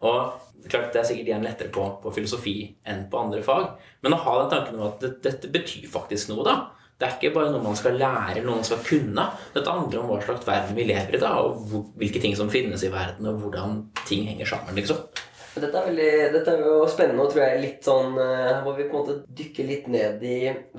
Og klart Det er sikkert igjen lettere på, på, filosofi enn på andre fag. Men å ha den tanken om at dette betyr faktisk noe, da. Det er ikke bare noe man skal lære, noe man skal kunne. Dette handler om hva slags verden vi lever i, da, og hvilke ting som finnes i verden, og hvordan ting henger sammen. liksom. Dette er, veldig, dette er jo spennende og tror jeg litt sånn hvor vi på en måte dykker litt ned i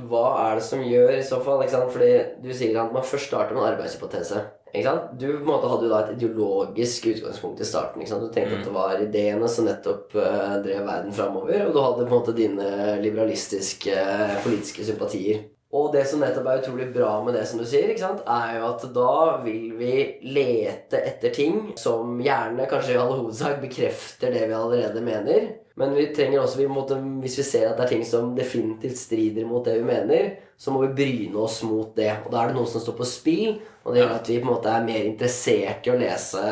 hva er det som gjør i så fall. ikke sant? Fordi du sier at man først starter med en arbeidshypotese. Ikke sant? Du på en måte hadde jo da et ideologisk utgangspunkt i starten. ikke sant? Du tenkte mm. at det var ideene som nettopp uh, drev verden framover, og du hadde på en måte dine liberalistiske uh, politiske sympatier. Og det som nettopp er utrolig bra med det som du sier, ikke sant, er jo at da vil vi lete etter ting som gjerne, kanskje i all hovedsak, bekrefter det vi allerede mener. Men vi trenger også, vi måtte, hvis vi ser at det er ting som definitivt strider mot det vi mener, så må vi bryne oss mot det. Og da er det noe som står på spill, og det gjør at vi på en måte er mer interessert i å lese.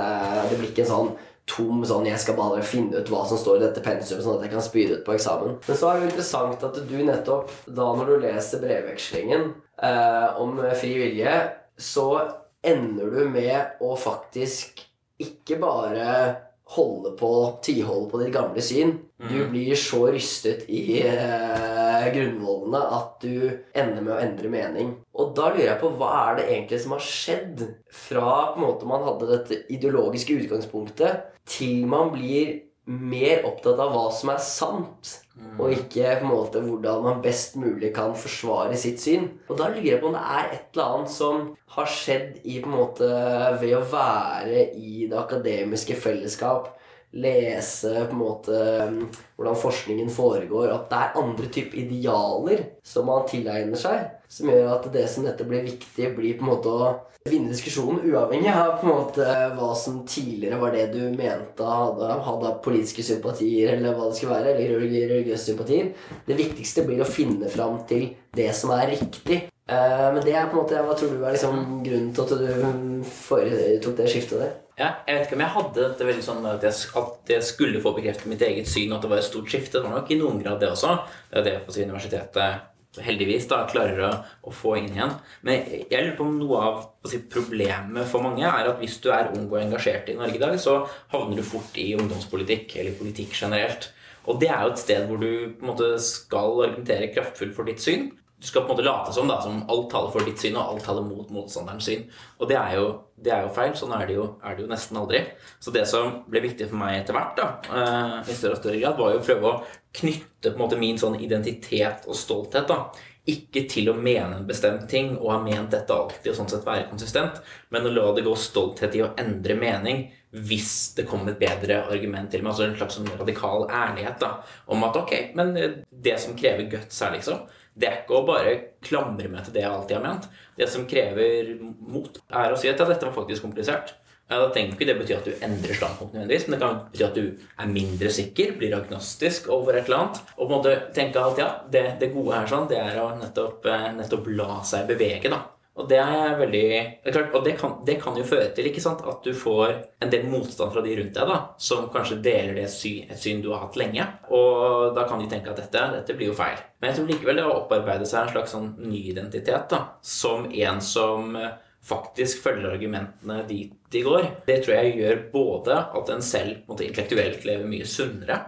Det blir ikke en sånn tom sånn Jeg skal bare finne ut hva som står i dette pensumet, sånn at jeg kan spyre ut på eksamen. Men så er det jo interessant at du nettopp, da når du leser brevvekslingen eh, om fri vilje, så ender du med å faktisk ikke bare holde på, tviholde på ditt gamle syn. Du mm. blir så rystet i eh, grunnvollene at du ender med å endre mening. Og da lurer jeg på hva er det egentlig som har skjedd fra på en måte man hadde dette ideologiske utgangspunktet, til man blir mer opptatt av hva som er sant, mm. og ikke på en måte hvordan man best mulig kan forsvare sitt syn. Og da lurer jeg på om det er et eller annet som har skjedd i på en måte ved å være i det akademiske fellesskap lese på en måte um, hvordan forskningen foregår, at det er andre typer idealer som man tilegner seg, som gjør at det som dette blir viktig, blir på en måte å vinne diskusjonen, uavhengig av på en måte hva som tidligere var det du mente hadde, hadde politiske sympatier, eller hva det skulle være, eller religiøse sympatier. Det viktigste blir å finne fram til det som er riktig. Eh, men det er på en måte, hva tror du er liksom grunnen til at du foretok det skiftet der? Ja, jeg vet ikke om jeg hadde det veldig sånn at jeg, at jeg, skulle få bekreftet mitt eget syn, at det var et stort skifte. Det var nok i noen grad det også. Det er det på universitetet heldigvis da, klarer å, å, få inn igjen. Men jeg lurer på om noe av si, problemet for mange er at hvis du er ung og engasjert i Norge i dag, så havner du fort i ungdomspolitikk eller politikk generelt. Og det er jo et sted hvor du måte skal argumentere kraftfullt for ditt syn. Du skal på en måte late som da, som alt taler for ditt syn, og alt taler mot motstanderens syn. Og det er jo, det er jo feil. Sånn er det, jo, er det, jo, nesten aldri. Så det som ble viktig for meg etter hvert, da, uh, i større og større grad, var jo å prøve å knytte på en måte min sånn identitet og stolthet da, ikke til å mene en bestemt ting og ha ment dette alltid og sånn sett være konsistent, men å la det gå stolthet i å endre mening hvis det kom et bedre argument til meg. Altså en slags sånn radikal ærlighet da, om at ok, men det som krever guts her, liksom, det er ikke å bare klamre meg til det jeg alltid har ment. Det som krever mot, er å si at dette var faktisk komplisert. Da tenker ikke det betyr at du endrer standpunkt nødvendigvis, men det kan bety at du er mindre sikker, blir agnostisk over et eller annet. Og på en måte tenke at ja, det, det gode her sånn, det er å nettopp, eh, nettopp la seg bevege, da. Og det er veldig det er klart, Og det kan, det kan, jo føre til ikke sant, at du får en del motstand fra de rundt deg, da, som kanskje deler det sy, et syn du har hatt lenge. Og da kan de tenke at dette, dette blir jo feil. Men jeg tror likevel det å opparbeide seg en slags sånn ny identitet da, som en som faktisk følger argumentene dit de går, det tror jeg gjør både at en selv måte, intellektuelt lever mye sunnere,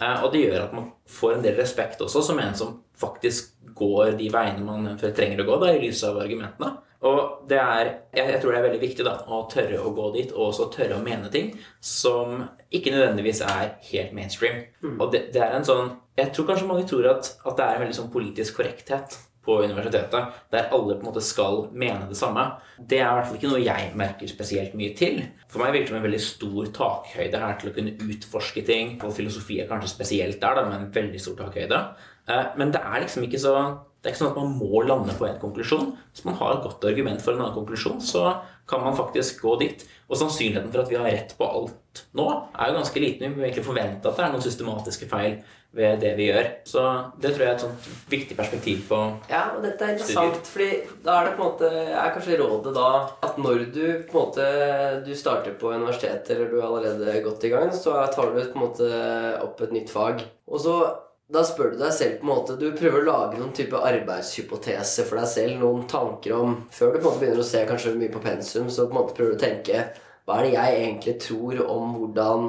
og det gjør at man får en del respekt også, som en som faktisk går de veiene man trenger å gå, da, i lys av argumentene. Og det er, jeg, tror det er veldig viktig da, å tørre å gå dit, og også tørre å mene ting som ikke nødvendigvis er helt mainstream. Mm. Og det, det, er en sånn Jeg tror kanskje mange tror at, at det er en veldig sånn politisk korrekthet på universitetet, der alle på en måte skal mene det samme. Det er i hvert fall ikke noe jeg merker spesielt mye til. For meg virker det som en veldig stor takhøyde her til å kunne utforske ting. Og filosofi er kanskje spesielt der, da, med en veldig stor takhøyde. Eh, men det er liksom ikke så det er ikke sånn at man må lande på en konklusjon. Hvis man har et godt argument for en annen konklusjon, så kan man faktisk gå dit. Og sannsynligheten for at vi har rett på alt nå, er jo ganske liten. Vi må egentlig forvente at det er noen systematiske feil ved det vi gjør. Så det tror jeg er et sånt viktig perspektiv på Ja, og dette er interessant, studier. fordi da er det på en måte er kanskje rådet da at når du på en måte du starter på universitetet, eller du er allerede godt i gang, så tar du på en måte opp et nytt fag. Og så da spør du deg selv på en måte Du prøver å lage noen type arbeidshypotese for deg selv. Noen tanker om Før du på en måte begynner å se kanskje mye på pensum, så på en måte prøver du å tenke Hva er det jeg egentlig tror om hvordan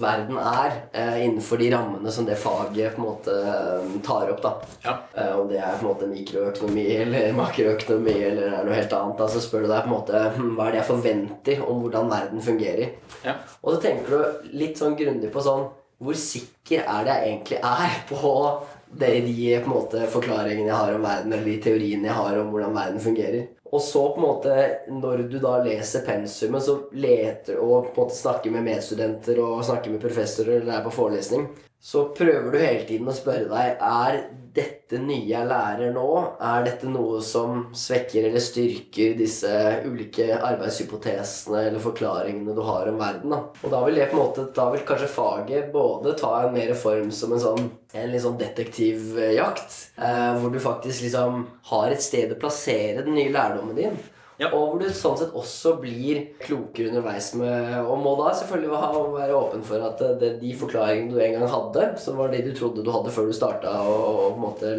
verden er eh, innenfor de rammene som det faget på en måte eh, tar opp. da. Ja. Eh, om det er på en måte mikroøkonomi eller makroøkonomi eller er noe helt annet. Da, så spør du deg på en måte hm, hva er det jeg forventer om hvordan verden fungerer. Ja. Og så tenker du litt sånn grundig på sånn Hvor sikker er det jeg egentlig er på det, de på en måte, forklaringene jeg har om verden, eller de teoriene jeg har om hvordan verden fungerer? Og så på en måte, når du da leser pensumet, så leter og på en måte snakker med medstudenter og snakker med professorer eller er på forelesning, så prøver du hele tiden å spørre deg er dette nye jeg lærer nå, er dette noe som svekker eller styrker disse ulike arbeidshypotesene eller forklaringene du har om verden? Da? Og da vil det på en måte, da vil kanskje faget både ta en mer form som en sånn en litt sånn detektivjakt, eh, hvor du faktisk liksom har et sted å plassere den nye lærdommen din. Ja. Og hvor du sånn sett også blir klokere underveis med Og må da selvfølgelig være åpen for at det, de forklaringene du en gang hadde, som var de du trodde du hadde før du starta å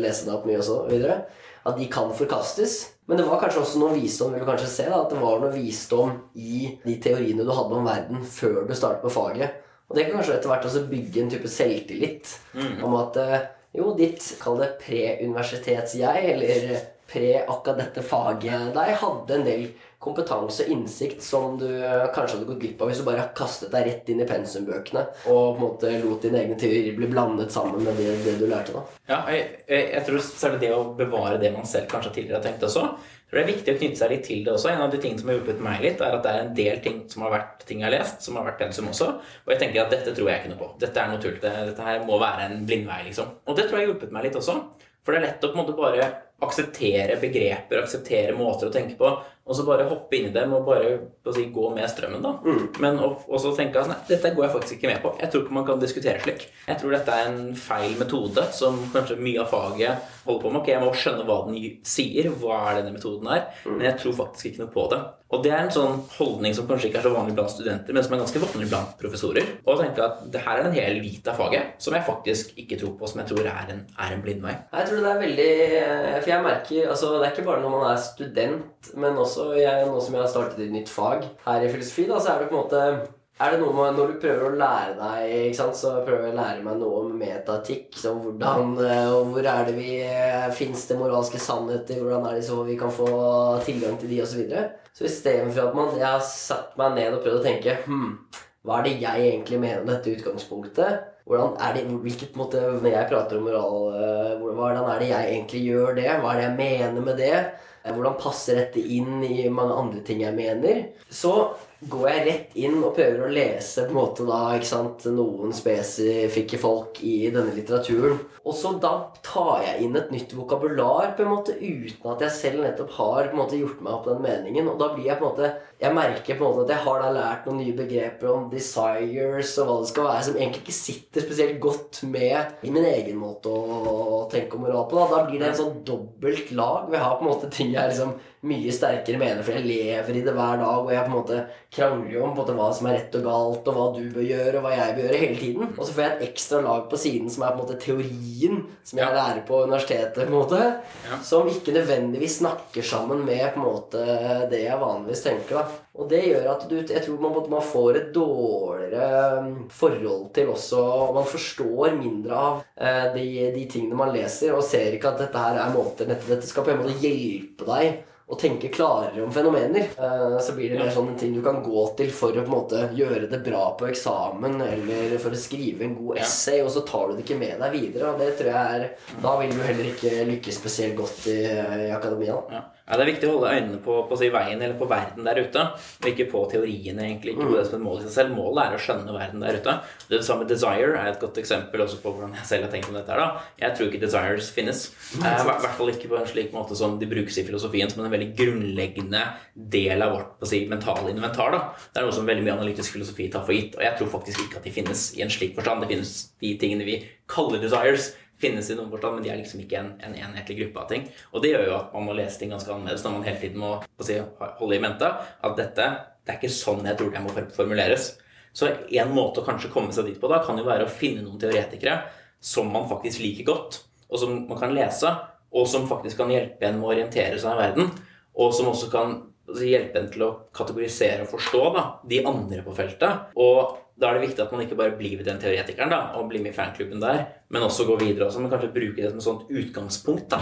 lese deg opp mye og så videre, at de kan forkastes. Men det var kanskje også noe visdom vil du kanskje se da, at det var noe visdom i de teoriene du hadde om verden før du startet på faget. Og det kan kanskje etter hvert også bygge en type selvtillit mm. om at eh, jo, ditt, kall det pre-universitets-jeg, eller pre akkurat dette faget deg, hadde en del kompetanse og innsikt som du kanskje hadde gått glipp av hvis du bare kastet deg rett inn i pensumbøkene og på en måte lot dine egne teorier bli blandet sammen med det, det du lærte. da. Ja, jeg, jeg, tror særlig det å bevare det man selv kanskje tidligere har tenkt også. Tror Det er viktig å knytte seg litt til det også. En av de tingene som har hjulpet meg litt, er at det er en del ting som har vært ting jeg har lest, som har vært pensum også. Og jeg tenker at dette tror jeg ikke noe på. Dette er noe tull. Dette her må være en blindvei, liksom. Og det tror jeg har hjulpet meg litt også. For det er lett å på en måte bare akseptere begreper, akseptere måter å tenke på, og så bare hoppe inn i dem og bare si, gå med strømmen. da. Mm. Men også tenke at nei, dette går jeg faktisk ikke med på. Jeg tror ikke man kan diskutere slik. Jeg tror dette er en feil metode som kanskje mye av faget holder på med. Ok, Jeg må skjønne hva den sier, hva er denne metoden er, mm. men jeg tror faktisk ikke noe på det. Og det er en sånn holdning som kanskje ikke er så vanlig blant studenter, men som er ganske vanlig blant professorer. Og tenke at det her er en hel bit av faget som jeg faktisk ikke tror på, som jeg tror er en, er en blindvei. Jeg tror det er veldig For jeg merker altså Det er ikke bare når man er student, men også jeg, nå som jeg har startet et nytt fag her i filosofi, da, så er det på en måte Er det noe med, Når du prøver å lære deg, ikke sant, så prøver jeg å lære meg noe om metatikk. Som hvordan, eh, og hvor er det vi eh, Fins det moralske sannheter? Hvordan er det så vi kan få tilgang til de, osv. Så, videre. så istedenfor at man, jeg har satt meg ned og prøvd å tenke hm, Hva er det jeg egentlig mener om dette utgangspunktet? Hvordan er det, hvilket måte, Når jeg prater om moral, eh, hvordan er det jeg egentlig gjør det? Hva er det jeg mener med det? Hvordan passer dette inn i mange andre ting jeg mener? Så går jeg rett inn og prøver å lese på en måte da, ikke sant, noen spesifikke folk i denne litteraturen. Og så da tar jeg inn et nytt vokabular på en måte uten at jeg selv nettopp har på en måte gjort meg opp den meningen. Og da blir jeg på en måte Jeg merker på en måte at jeg har da lært noen nye begreper om desires og hva det skal være, som egentlig ikke sitter spesielt godt med i min egen måte å tenke om moral på. Da, da blir det en sånn dobbelt lag. Vi har på en måte ting jeg liksom mye sterkere mener, for jeg lever i det hver dag, og jeg på en måte krangler jo om måte hva som er rett og galt, og hva du bør gjøre, og hva jeg bør gjøre, hele tiden. Og så får jeg et ekstra lag på siden som er på en måte teorien som jeg lærer på universitetet, på en måte, ja. som ikke nødvendigvis snakker sammen med på en måte det jeg vanligvis tenker. da. Og det gjør at du, jeg tror man, man får et dårligere um, forhold til også Og man forstår mindre av eh, de, de, tingene man leser, og ser ikke at dette her er måter Dette skal på en måte hjelpe deg å tenke klarere om fenomener. Uh, så blir det mer sånn en ting du kan gå til for å på en måte gjøre det bra på eksamen, eller for å skrive en god essay, og så tar du det ikke med deg videre. Og det tror jeg er Da vil du heller ikke lykkes spesielt godt i, i akademia. Ja. Ja, Det er viktig å holde øynene på, på si, veien eller på verden der ute, og ikke på teoriene. egentlig, ikke på det som et mål i seg selv. Målet er å skjønne verden der ute. Det, samme Desire er et godt eksempel også på hvordan jeg selv har tenkt om dette. her da. Jeg tror ikke desires finnes. I eh, hvert fall ikke på en slik måte som de brukes i filosofien, som en veldig grunnleggende del av vårt på si, mentale inventar. da. Det er noe som veldig mye analytisk filosofi tar for gitt, og jeg tror faktisk ikke at de finnes i en slik forstand. Det finnes de tingene vi kaller desires, finnes i noen forstand, men de er liksom ikke en, en, enhetlig gruppe av ting. Og det gjør jo at man må lese ting ganske annerledes når man hele tiden må si, holde i mente at dette det er ikke sånn jeg tror det må formuleres. Så en måte å kanskje komme seg dit på da, kan jo være å finne noen teoretikere som man faktisk liker godt, og som man kan lese, og som faktisk kan hjelpe en med å orientere seg i verden, og som også kan hjelpe en til å kategorisere og forstå da, de andre på feltet. Og da er det viktig at man ikke bare blir den teoretikeren da, og blir med i fanklubben der, men også går videre også, men kanskje bruke det som et sånt utgangspunkt. da,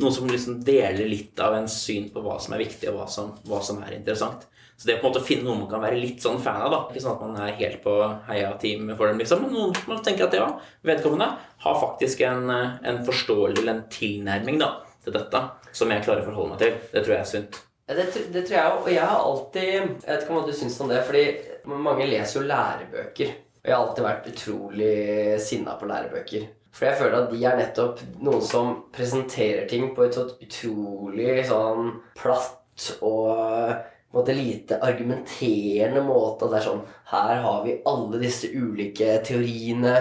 Noe som liksom deler litt av ens syn på hva som er viktig, og hva som, hva som er interessant. Så det på en måte å finne noe man kan være litt sånn fan av. da, Ikke sånn at man er helt på heia-team for dem, liksom, men noen man tenker at ja, vedkommende har faktisk en, en forståelse eller en tilnærming da, til dette som jeg klarer å forholde meg til. Det tror jeg er sunt. Det, det, tror jeg òg. Og jeg har alltid Jeg vet ikke hva du syns om det. Fordi mange leser jo lærebøker. Og jeg har alltid vært utrolig sinna på lærebøker. For jeg føler at de er nettopp noen som presenterer ting på et sånt utrolig sånn platt og måte lite argumenterende måte. At det er sånn Her har vi alle disse ulike teoriene.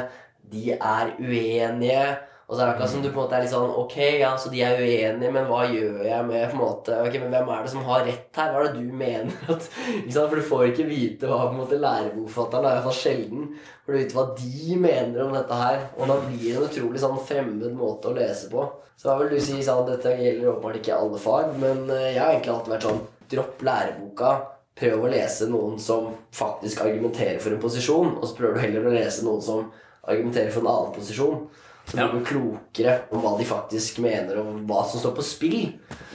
De er uenige. Og så er det akkurat som du på en måte er litt sånn Ok, ja, så de er uenige, men hva gjør jeg med på en måte Ok, men hvem er det som har rett her? Hva er det du mener? [laughs] At, ikke sant? For du får ikke vite hva på en måte lærebokforfatteren er iallfall sjelden. For du vet hva de mener om dette her. Og da blir det en utrolig sånn fremmed måte å lese på. Så hva vil du si sånn Dette gjelder åpenbart ikke alle fag, men eh, jeg har egentlig alltid vært sånn Dropp læreboka. Prøv å lese noen som faktisk argumenterer for en posisjon, og så prøver du heller å lese noen som argumenterer for en annen posisjon. Blir du klokere om hva de faktisk mener, og hva som står på spill,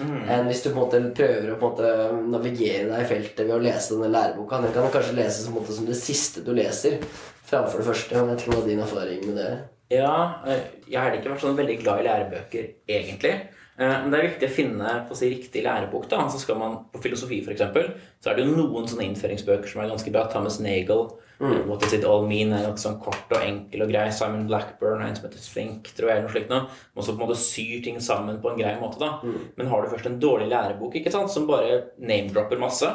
mm. enn hvis du på en måte prøver å på en måte navigere deg i feltet ved å lese denne læreboka. Den kan kanskje en som, som det siste du leser, framfor det første. Jeg vet ikke hva er din erfaring med det Ja, eh, jeg har ikke vært sånn veldig glad i lærebøker, egentlig. Eh, men det er viktig å finne på si riktig lærebok. da, så skal man På filosofi for eksempel, så er det jo noen sånne innføringsbøker som er ganske bra. Thomas Nagel, mm. What Does It All Mean, er noe sånn kort og enkel og grei. Simon Blackburn er en som heter Think, tror jeg, noe slikt noe. Man så på en måte syr ting sammen på en grei måte. da. Mm. Men har du først en dårlig lærebok ikke sant, som bare name-dropper masse,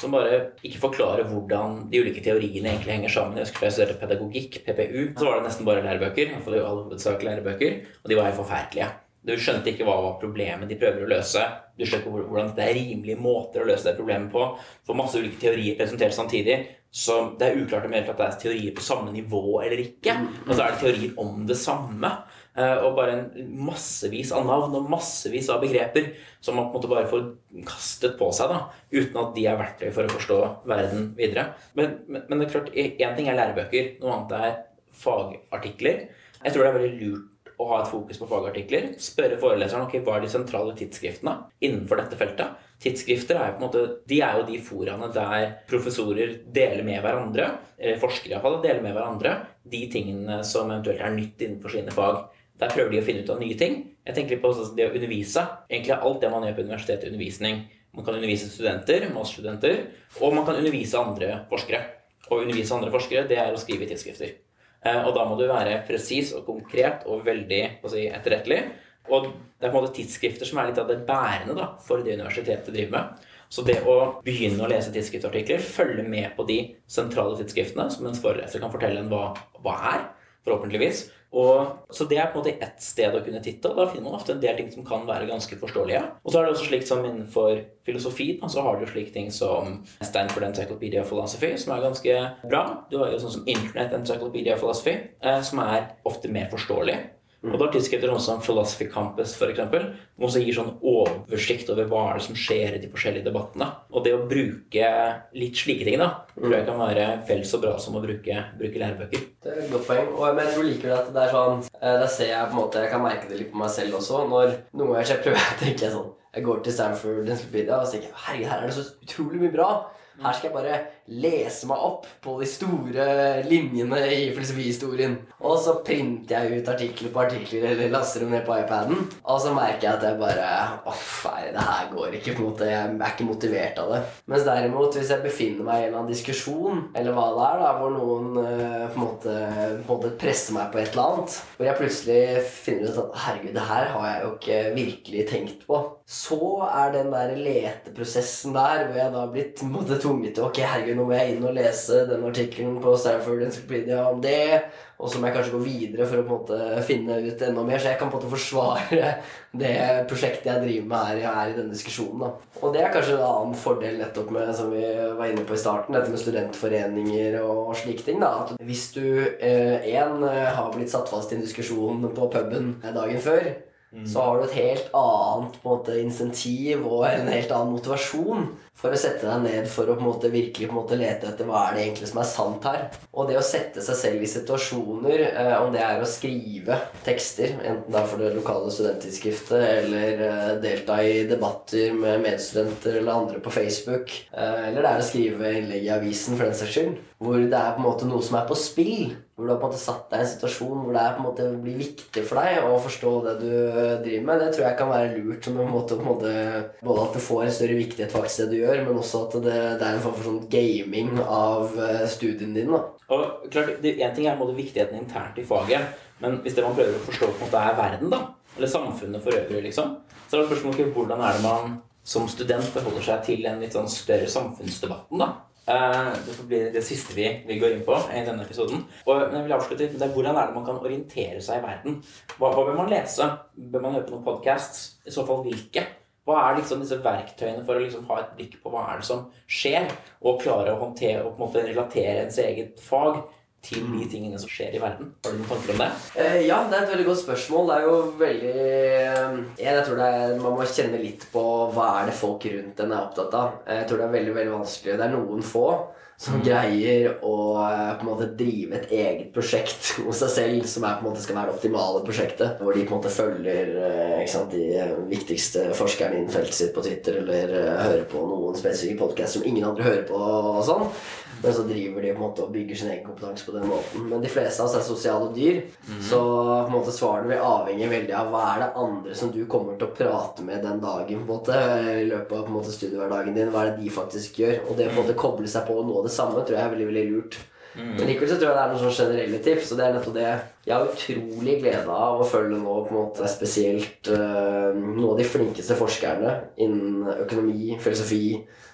som bare ikke forklarer hvordan de ulike teoriene egentlig henger sammen. Jeg husker jeg studerte pedagogikk, PPU, så var det nesten bare lærebøker. For det all hovedsak lærebøker, Og de var helt forferdelige. Du skjønte ikke hva var problemet de prøver å løse. Du skjønte ikke hvordan det er rimelige måter å løse det problemet på. For masse ulike teorier presentert samtidig. Så det er uklart om det er teorier på samme nivå eller ikke. Og så er det teorier om det samme. Eh, og bare en massevis av navn og massevis av begreper som man på en måte bare får kastet på seg, da, uten at de er verktøy for å forstå verden videre. Men, men, men det er klart, én ting er lærebøker, noe annet er fagartikler. Jeg tror det er veldig lurt å ha et fokus på fagartikler. Spørre foreleseren ok, hva er de sentrale tidsskriftene innenfor dette feltet. Tidsskrifter er måte, de er jo de foraene der professorer deler med hverandre, eller forskere iallfall, deler med hverandre de tingene som eventuelt er nytt innenfor sine fag. Der prøver de å finne ut av nye ting. Jeg tenker litt på det å undervise. Egentlig alt det man gjør på universitetet, undervisning. Man kan undervise studenter, masterstudenter, og man kan undervise andre forskere. Å undervise andre forskere, det er å skrive i tidsskrifter. Eh, og da må du være presis og konkret og veldig si, etterrettelig. Og det er på en måte tidsskrifter som er litt av det bærende da, for det universitetet driver med. Så det å begynne å lese tidsskriftartikler, følge med på de sentrale tidsskriftene, som en foreleser kan fortelle en hva, hva er, forhåpentligvis, og, så det er på en måte ett sted å kunne titte, og da finner man ofte en del ting som kan være ganske forståelige. Og så er det også slikt som innenfor filosofi, da, så har du slike ting som Stanford Encyclopedia of Philosophy, som er ganske bra. Du har jo sånn som Internet Encyclopedia of Philosophy, eh, som er ofte mer forståelig. Og da tidsskrifter sånn som Philosophy Campus for eksempel, som også gir sånn oversikt over hva er det som skjer i de forskjellige debattene. Og det å bruke litt slike ting da, tror jeg kan være vel så bra som å bruke, bruke lærebøker. Det er et godt poeng. Og, jeg tror likevel at det er sånn eh, Da ser jeg på en måte, jeg kan merke det litt på meg selv også. Når noen ganger jeg prøver, [laughs] tenker jeg sånn Jeg går til Stanford Encyclopedia og tenker herregud, her er det så utrolig mye bra. Her skal jeg bare lese meg opp på de store linjene i filosofihistorien. Og så printer jeg ut artikler på artikler eller laster dem ned på iPaden. Og så merker jeg at jeg bare Åh, nei, det her går ikke. på en måte, Jeg er ikke motivert av det. Mens derimot, hvis jeg befinner meg i en eller annen diskusjon, eller hva det er, da, hvor noen uh, på, en måte, måte presser meg på et eller annet, hvor jeg plutselig finner ut at herregud, det her har jeg jo ikke virkelig tenkt på, så er den der leteprosessen der hvor jeg da har blitt måte, tvunget til Ok, herregud, nå må jeg inn og lese den artikkelen på Stanford Encyclopedia om det. Og så må jeg kanskje gå videre for å på en måte finne ut enda mer, så jeg kan på en måte forsvare det prosjektet jeg driver med her, her i denne diskusjonen. da. Og det er kanskje en annen fordel nettopp med som vi var inne på i starten, dette med studentforeninger og slike ting. da, at Hvis du én eh, har blitt satt fast i en diskusjon på puben dagen før, Mm. så har du et helt annet på en måte, insentiv og en helt annen motivasjon for å sette deg ned for å på en måte, virkelig på en måte, lete etter hva er det egentlig som er sant her. Og det å sette seg selv i situasjoner, eh, om det er å skrive tekster, enten da for det lokale studenttidsskriftet eller eh, delta i debatter med medstudenter eller andre på Facebook, eh, eller det er å skrive innlegg i avisen for den saks skyld, hvor det er på en måte noe som er på spill hvor du har på en måte satt deg i en situasjon hvor det på en måte blir viktig for deg å forstå det du driver med, det tror jeg kan være lurt. som en måte, på en måte Både at du får en større viktighet faktisk det du gjør, men også at det, det er en form for sånn gaming av eh, studien din. da. Og klart, Én ting er måte viktigheten internt i faget, men hvis det man prøver å forstå på en måte er verden, da, eller samfunnet for øvrig, liksom, så er det spørsmålet hvordan er det man som student forholder seg til en litt sånn større samfunnsdebatten. da. Eh, det får bli det siste vi, vi, går inn på i denne episoden. Og, jeg vil avslutte med det, Hvordan er det man kan orientere seg i verden? Hva, hva bør man lese? Bør man høre på noen podcasts? I så fall hvilke? Hva er liksom disse verktøyene for å liksom ha et blikk på hva er det som skjer, og klare å håndtere og på en måte relatere ens eget fag til de tingene som skjer i verden? Har du noen tanker om det? Eh, ja, det er et veldig godt spørsmål. Det er jo veldig eh, Jeg tror det er, Man må kjenne litt på hva er det folk rundt en er opptatt av. Jeg tror det er veldig veldig vanskelig. Det er noen få som greier å eh, på en måte drive et eget prosjekt hos seg selv, som er, på en måte skal være det optimale prosjektet. Hvor de på en måte følger eh, sant, de viktigste forskerne innen feltet sitt på Twitter, eller hører på noen spesifikke podkast som ingen andre hører på. og sånn men så driver de på en måte og bygger sin egen kompetanse på den måten. Men de fleste av oss er sosiale dyr, mm. så på en måte svarene vil avhenge veldig av hva er det andre som du kommer til å prate med den dagen på en måte, i løpet av på en måte studiehverdagen din. Hva er det de faktisk gjør? Og det å på en måte koble seg på og nå det samme tror jeg er veldig veldig lurt. Mm. Men likevel så tror jeg det er noen sånn generelle tips. Og det er nettopp det jeg har utrolig glede av å følge nå på en måte spesielt uh, noen av de flinkeste forskerne innen økonomi, filosofi,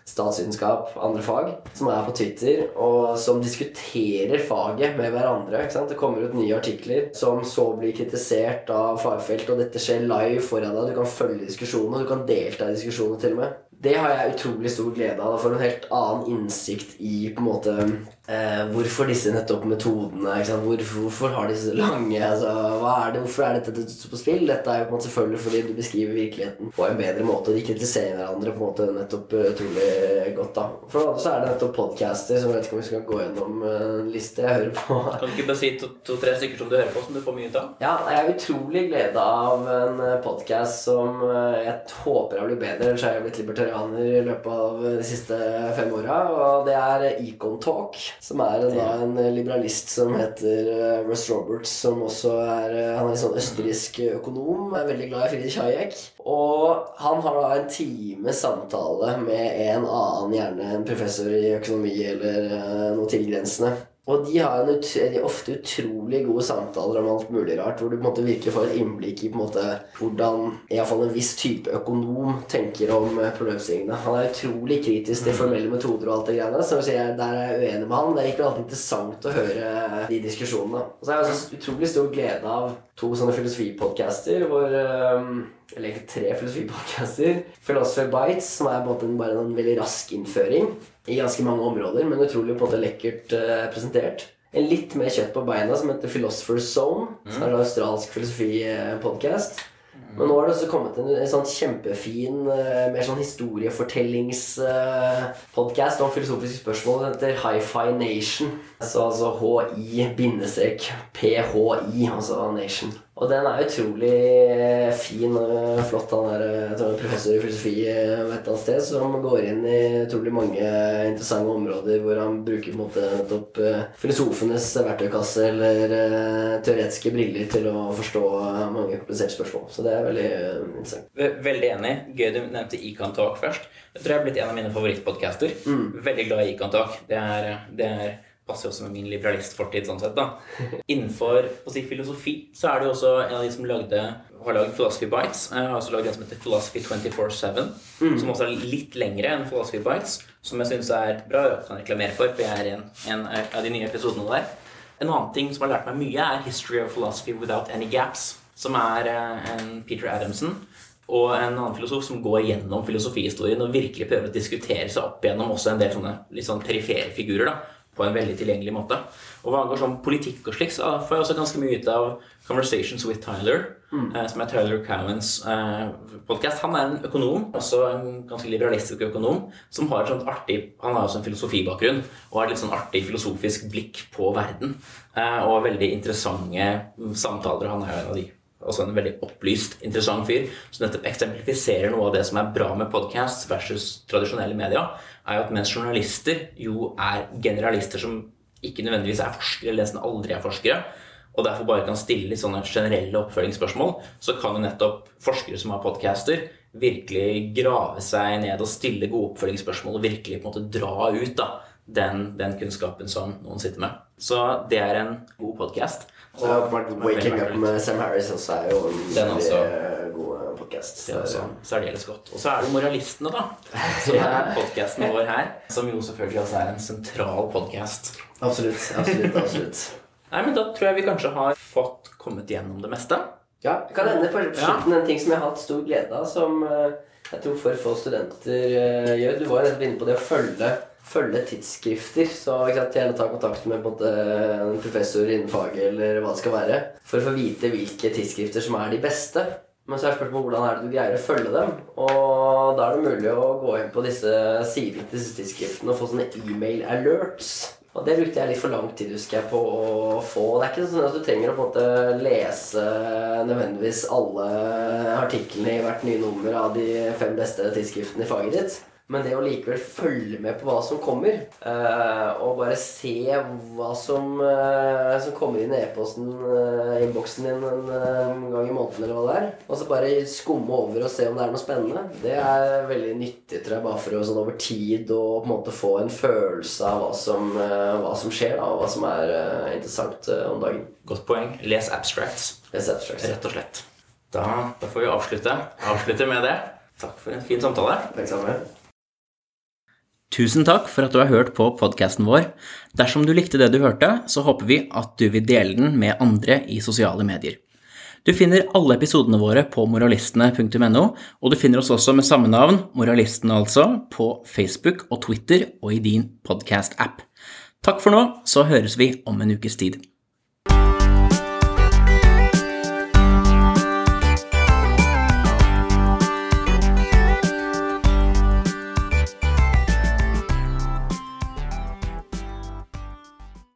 statsvitenskap, andre fag, som er på Twitter, og som diskuterer faget med hverandre. Det kommer ut nye artikler som så blir kritisert av fagfelt, og dette skjer live foran deg. Du kan følge diskusjonene, du kan delta i diskusjonene til og med. Det har jeg utrolig stor glede av. Da får en helt annen innsikt i på en måte eh, hvorfor disse nettopp metodene Hvorfor, hvorfor, har de så lange altså, er det, Hvorfor er dette på spill? Dette er jo selvfølgelig fordi du beskriver virkeligheten på en bedre måte. Og de kritiserer hverandre på en måte nettopp utrolig godt. da For det andre så er det nettopp podcaster, som jeg vet ikke om vi skal gå gjennom en liste jeg hører på. Kan du ikke bare si to-tre to, stykker som du hører på, som du får mye ut av? Ja, jeg er utrolig glede av en podkast som jeg håper har blitt bedre. Ellers har jeg blitt libertarianer i løpet av de siste fem åra. Og det er Econ Talk, som er da en liberalist som heter eh, Russ Roberts, som også er eh, Han er en sånn østerriksk økonom. Er veldig glad i Friedrich Hayek. Og han har da en time samtale med en annen, gjerne en professor i økonomi eller eh, noe tilgrensende. Og de har en ut, de ofte utrolig gode samtaler om alt mulig rart, hvor du på en måte virkelig får et innblikk i måte hvordan iallfall en viss type økonom tenker om eh, problemstillingene. Han er utrolig kritisk til formelle metoder og alt det greiene. Så jeg, der er jeg uenig med han. Det er ikke alltid interessant å høre de diskusjonene. Og så har jeg også utrolig stor glede av to sånne filosofipodcaster hvor um, eller egentlig tre filosofipodcaster. Philosopher Bites, som er en bare en veldig rask innføring i ganske mange områder, men utrolig på en måte lekkert uh, presentert. En litt mer kjøtt på beina som heter Philosopher's Zone, mm. som er en australsk filosofipodkast. Men nå har det også kommet en, en sånn kjempefin, uh, mer sånn historiefortellingspodkast uh, om filosofiske spørsmål. Den heter Hi-Fi Nation. Så altså H-i-PHI, altså Nation. Og den er utrolig eh, fin og flott. Han er eh, professor i filosofi eh, et eller sted som går inn i utrolig mange interessante områder hvor han bruker på en måte nettopp filosofenes verktøykasse eller teoretiske briller til å forstå mange kompliserte spørsmål. Så det er veldig interessant. Veldig enig. Gøy du nevnte Econ Talk først. Jeg tror jeg er blitt en av mine favorittpodcaster. Mm. Veldig glad i Econ Talk. Det er, det er passer jo også med min liberalistfortid. sånn sett da. [laughs] Innenfor si, filosofi så er det jo også en av de som lagde, har lagd Philosophy Bites. Jeg har også lagd en som heter Philosophy 24-7, mm. som også er litt lengre enn Philosophy Bites. Som jeg syns er bra Jeg kan reklamere for, for jeg er i en, en, av de nye episodene der. En annen ting som har lært meg mye, er History of Philosophy Without Any Gaps. Som er eh, en Peter Adamson og en annen filosof som går gjennom filosofihistorien og virkelig prøver å diskutere seg opp gjennom også en del sånne litt sånn perifere figurer. da på en veldig tilgjengelig måte. Og hva angår sånn politikk og slik, så får jeg også ganske mye ut av Conversations with Tyler, mm. eh, som er Tyler Cowans eh, podkast. Han er en økonom, også en ganske liberalistisk økonom, som har et sånt artig Han har også en filosofibakgrunn og har et litt sånn artig filosofisk blikk på verden. Eh, og veldig interessante samtaler. Han er jo en av de også en veldig opplyst, interessant fyr, som nettopp eksemplifiserer noe av det som er bra med podcasts versus tradisjonelle medier er jo at mens journalister jo er generalister som ikke nødvendigvis er forskere, eller nesten aldri er forskere, og derfor bare kan stille litt sånne generelle oppfølgingsspørsmål, så kan jo nettopp forskere som har podcaster, virkelig grave seg ned og stille gode oppfølgingsspørsmål og virkelig på en måte dra ut da, den, den kunnskapen som noen sitter med. Så det er en god podkast. Waking Up med Sam Harris også er jo en også. god podkast. Det er også særdeles godt. Og så er det Moralistene, da. [laughs] Som er podkasten vår her. Som jo selvfølgelig også er en sentral podkast. Absolutt. absolutt, absolutt. [laughs] Nei, men Da tror jeg vi kanskje har fått kommet gjennom det meste. Ja, det kan ende på slutten en ting som jeg har hatt stor glede av, som eh, jeg tror for få studenter eh, gjør. Du var inne på det å følge, følge tidsskrifter. Så gjerne ta kontakt med en, professor innen faget eller hva det skal være, for å få vite hvilke tidsskrifter som er de beste. Men så er spørsmålet hvordan er det du greier å følge dem. Og da er det mulig å gå inn på disse sidene til disse tidsskriftene og få sånne e-mail alerts. Og det brukte jeg litt for lang tid husker jeg, på å få. Det er ikke sånn at du trenger å på en måte lese nødvendigvis alle artiklene i hvert nye nummer av de fem beste tidsskriftene i faget ditt. Men det å likevel følge med på hva som kommer, uh, og bare se hva som, uh, som kommer inn i e-posten, uh, innboksen din en gang i måneden, eller hva det er, og så bare skumme over og se om det er noe spennende, det er veldig nyttig, tror jeg, bare for å sånn over tid og på en måte få en følelse av hva som, hva som skjer, da, og hva som er interessant om dagen. Godt poeng. Les abstracts. Les abstracts. Rett og slett. Da, da får vi avslutte. Avslutte med det. Takk for en fin samtale. Takk sammen. Tusen takk for at du har hørt på podkasten vår. Dersom du likte det du hørte, så håper vi at du vil dele den med andre i sosiale medier. Du finner alle episodene våre på moralistene.no, og du finner oss også med samme navn, Moralistene altså, på Facebook og Twitter og i din podkast-app. Takk for nå, så høres vi om en ukes tid.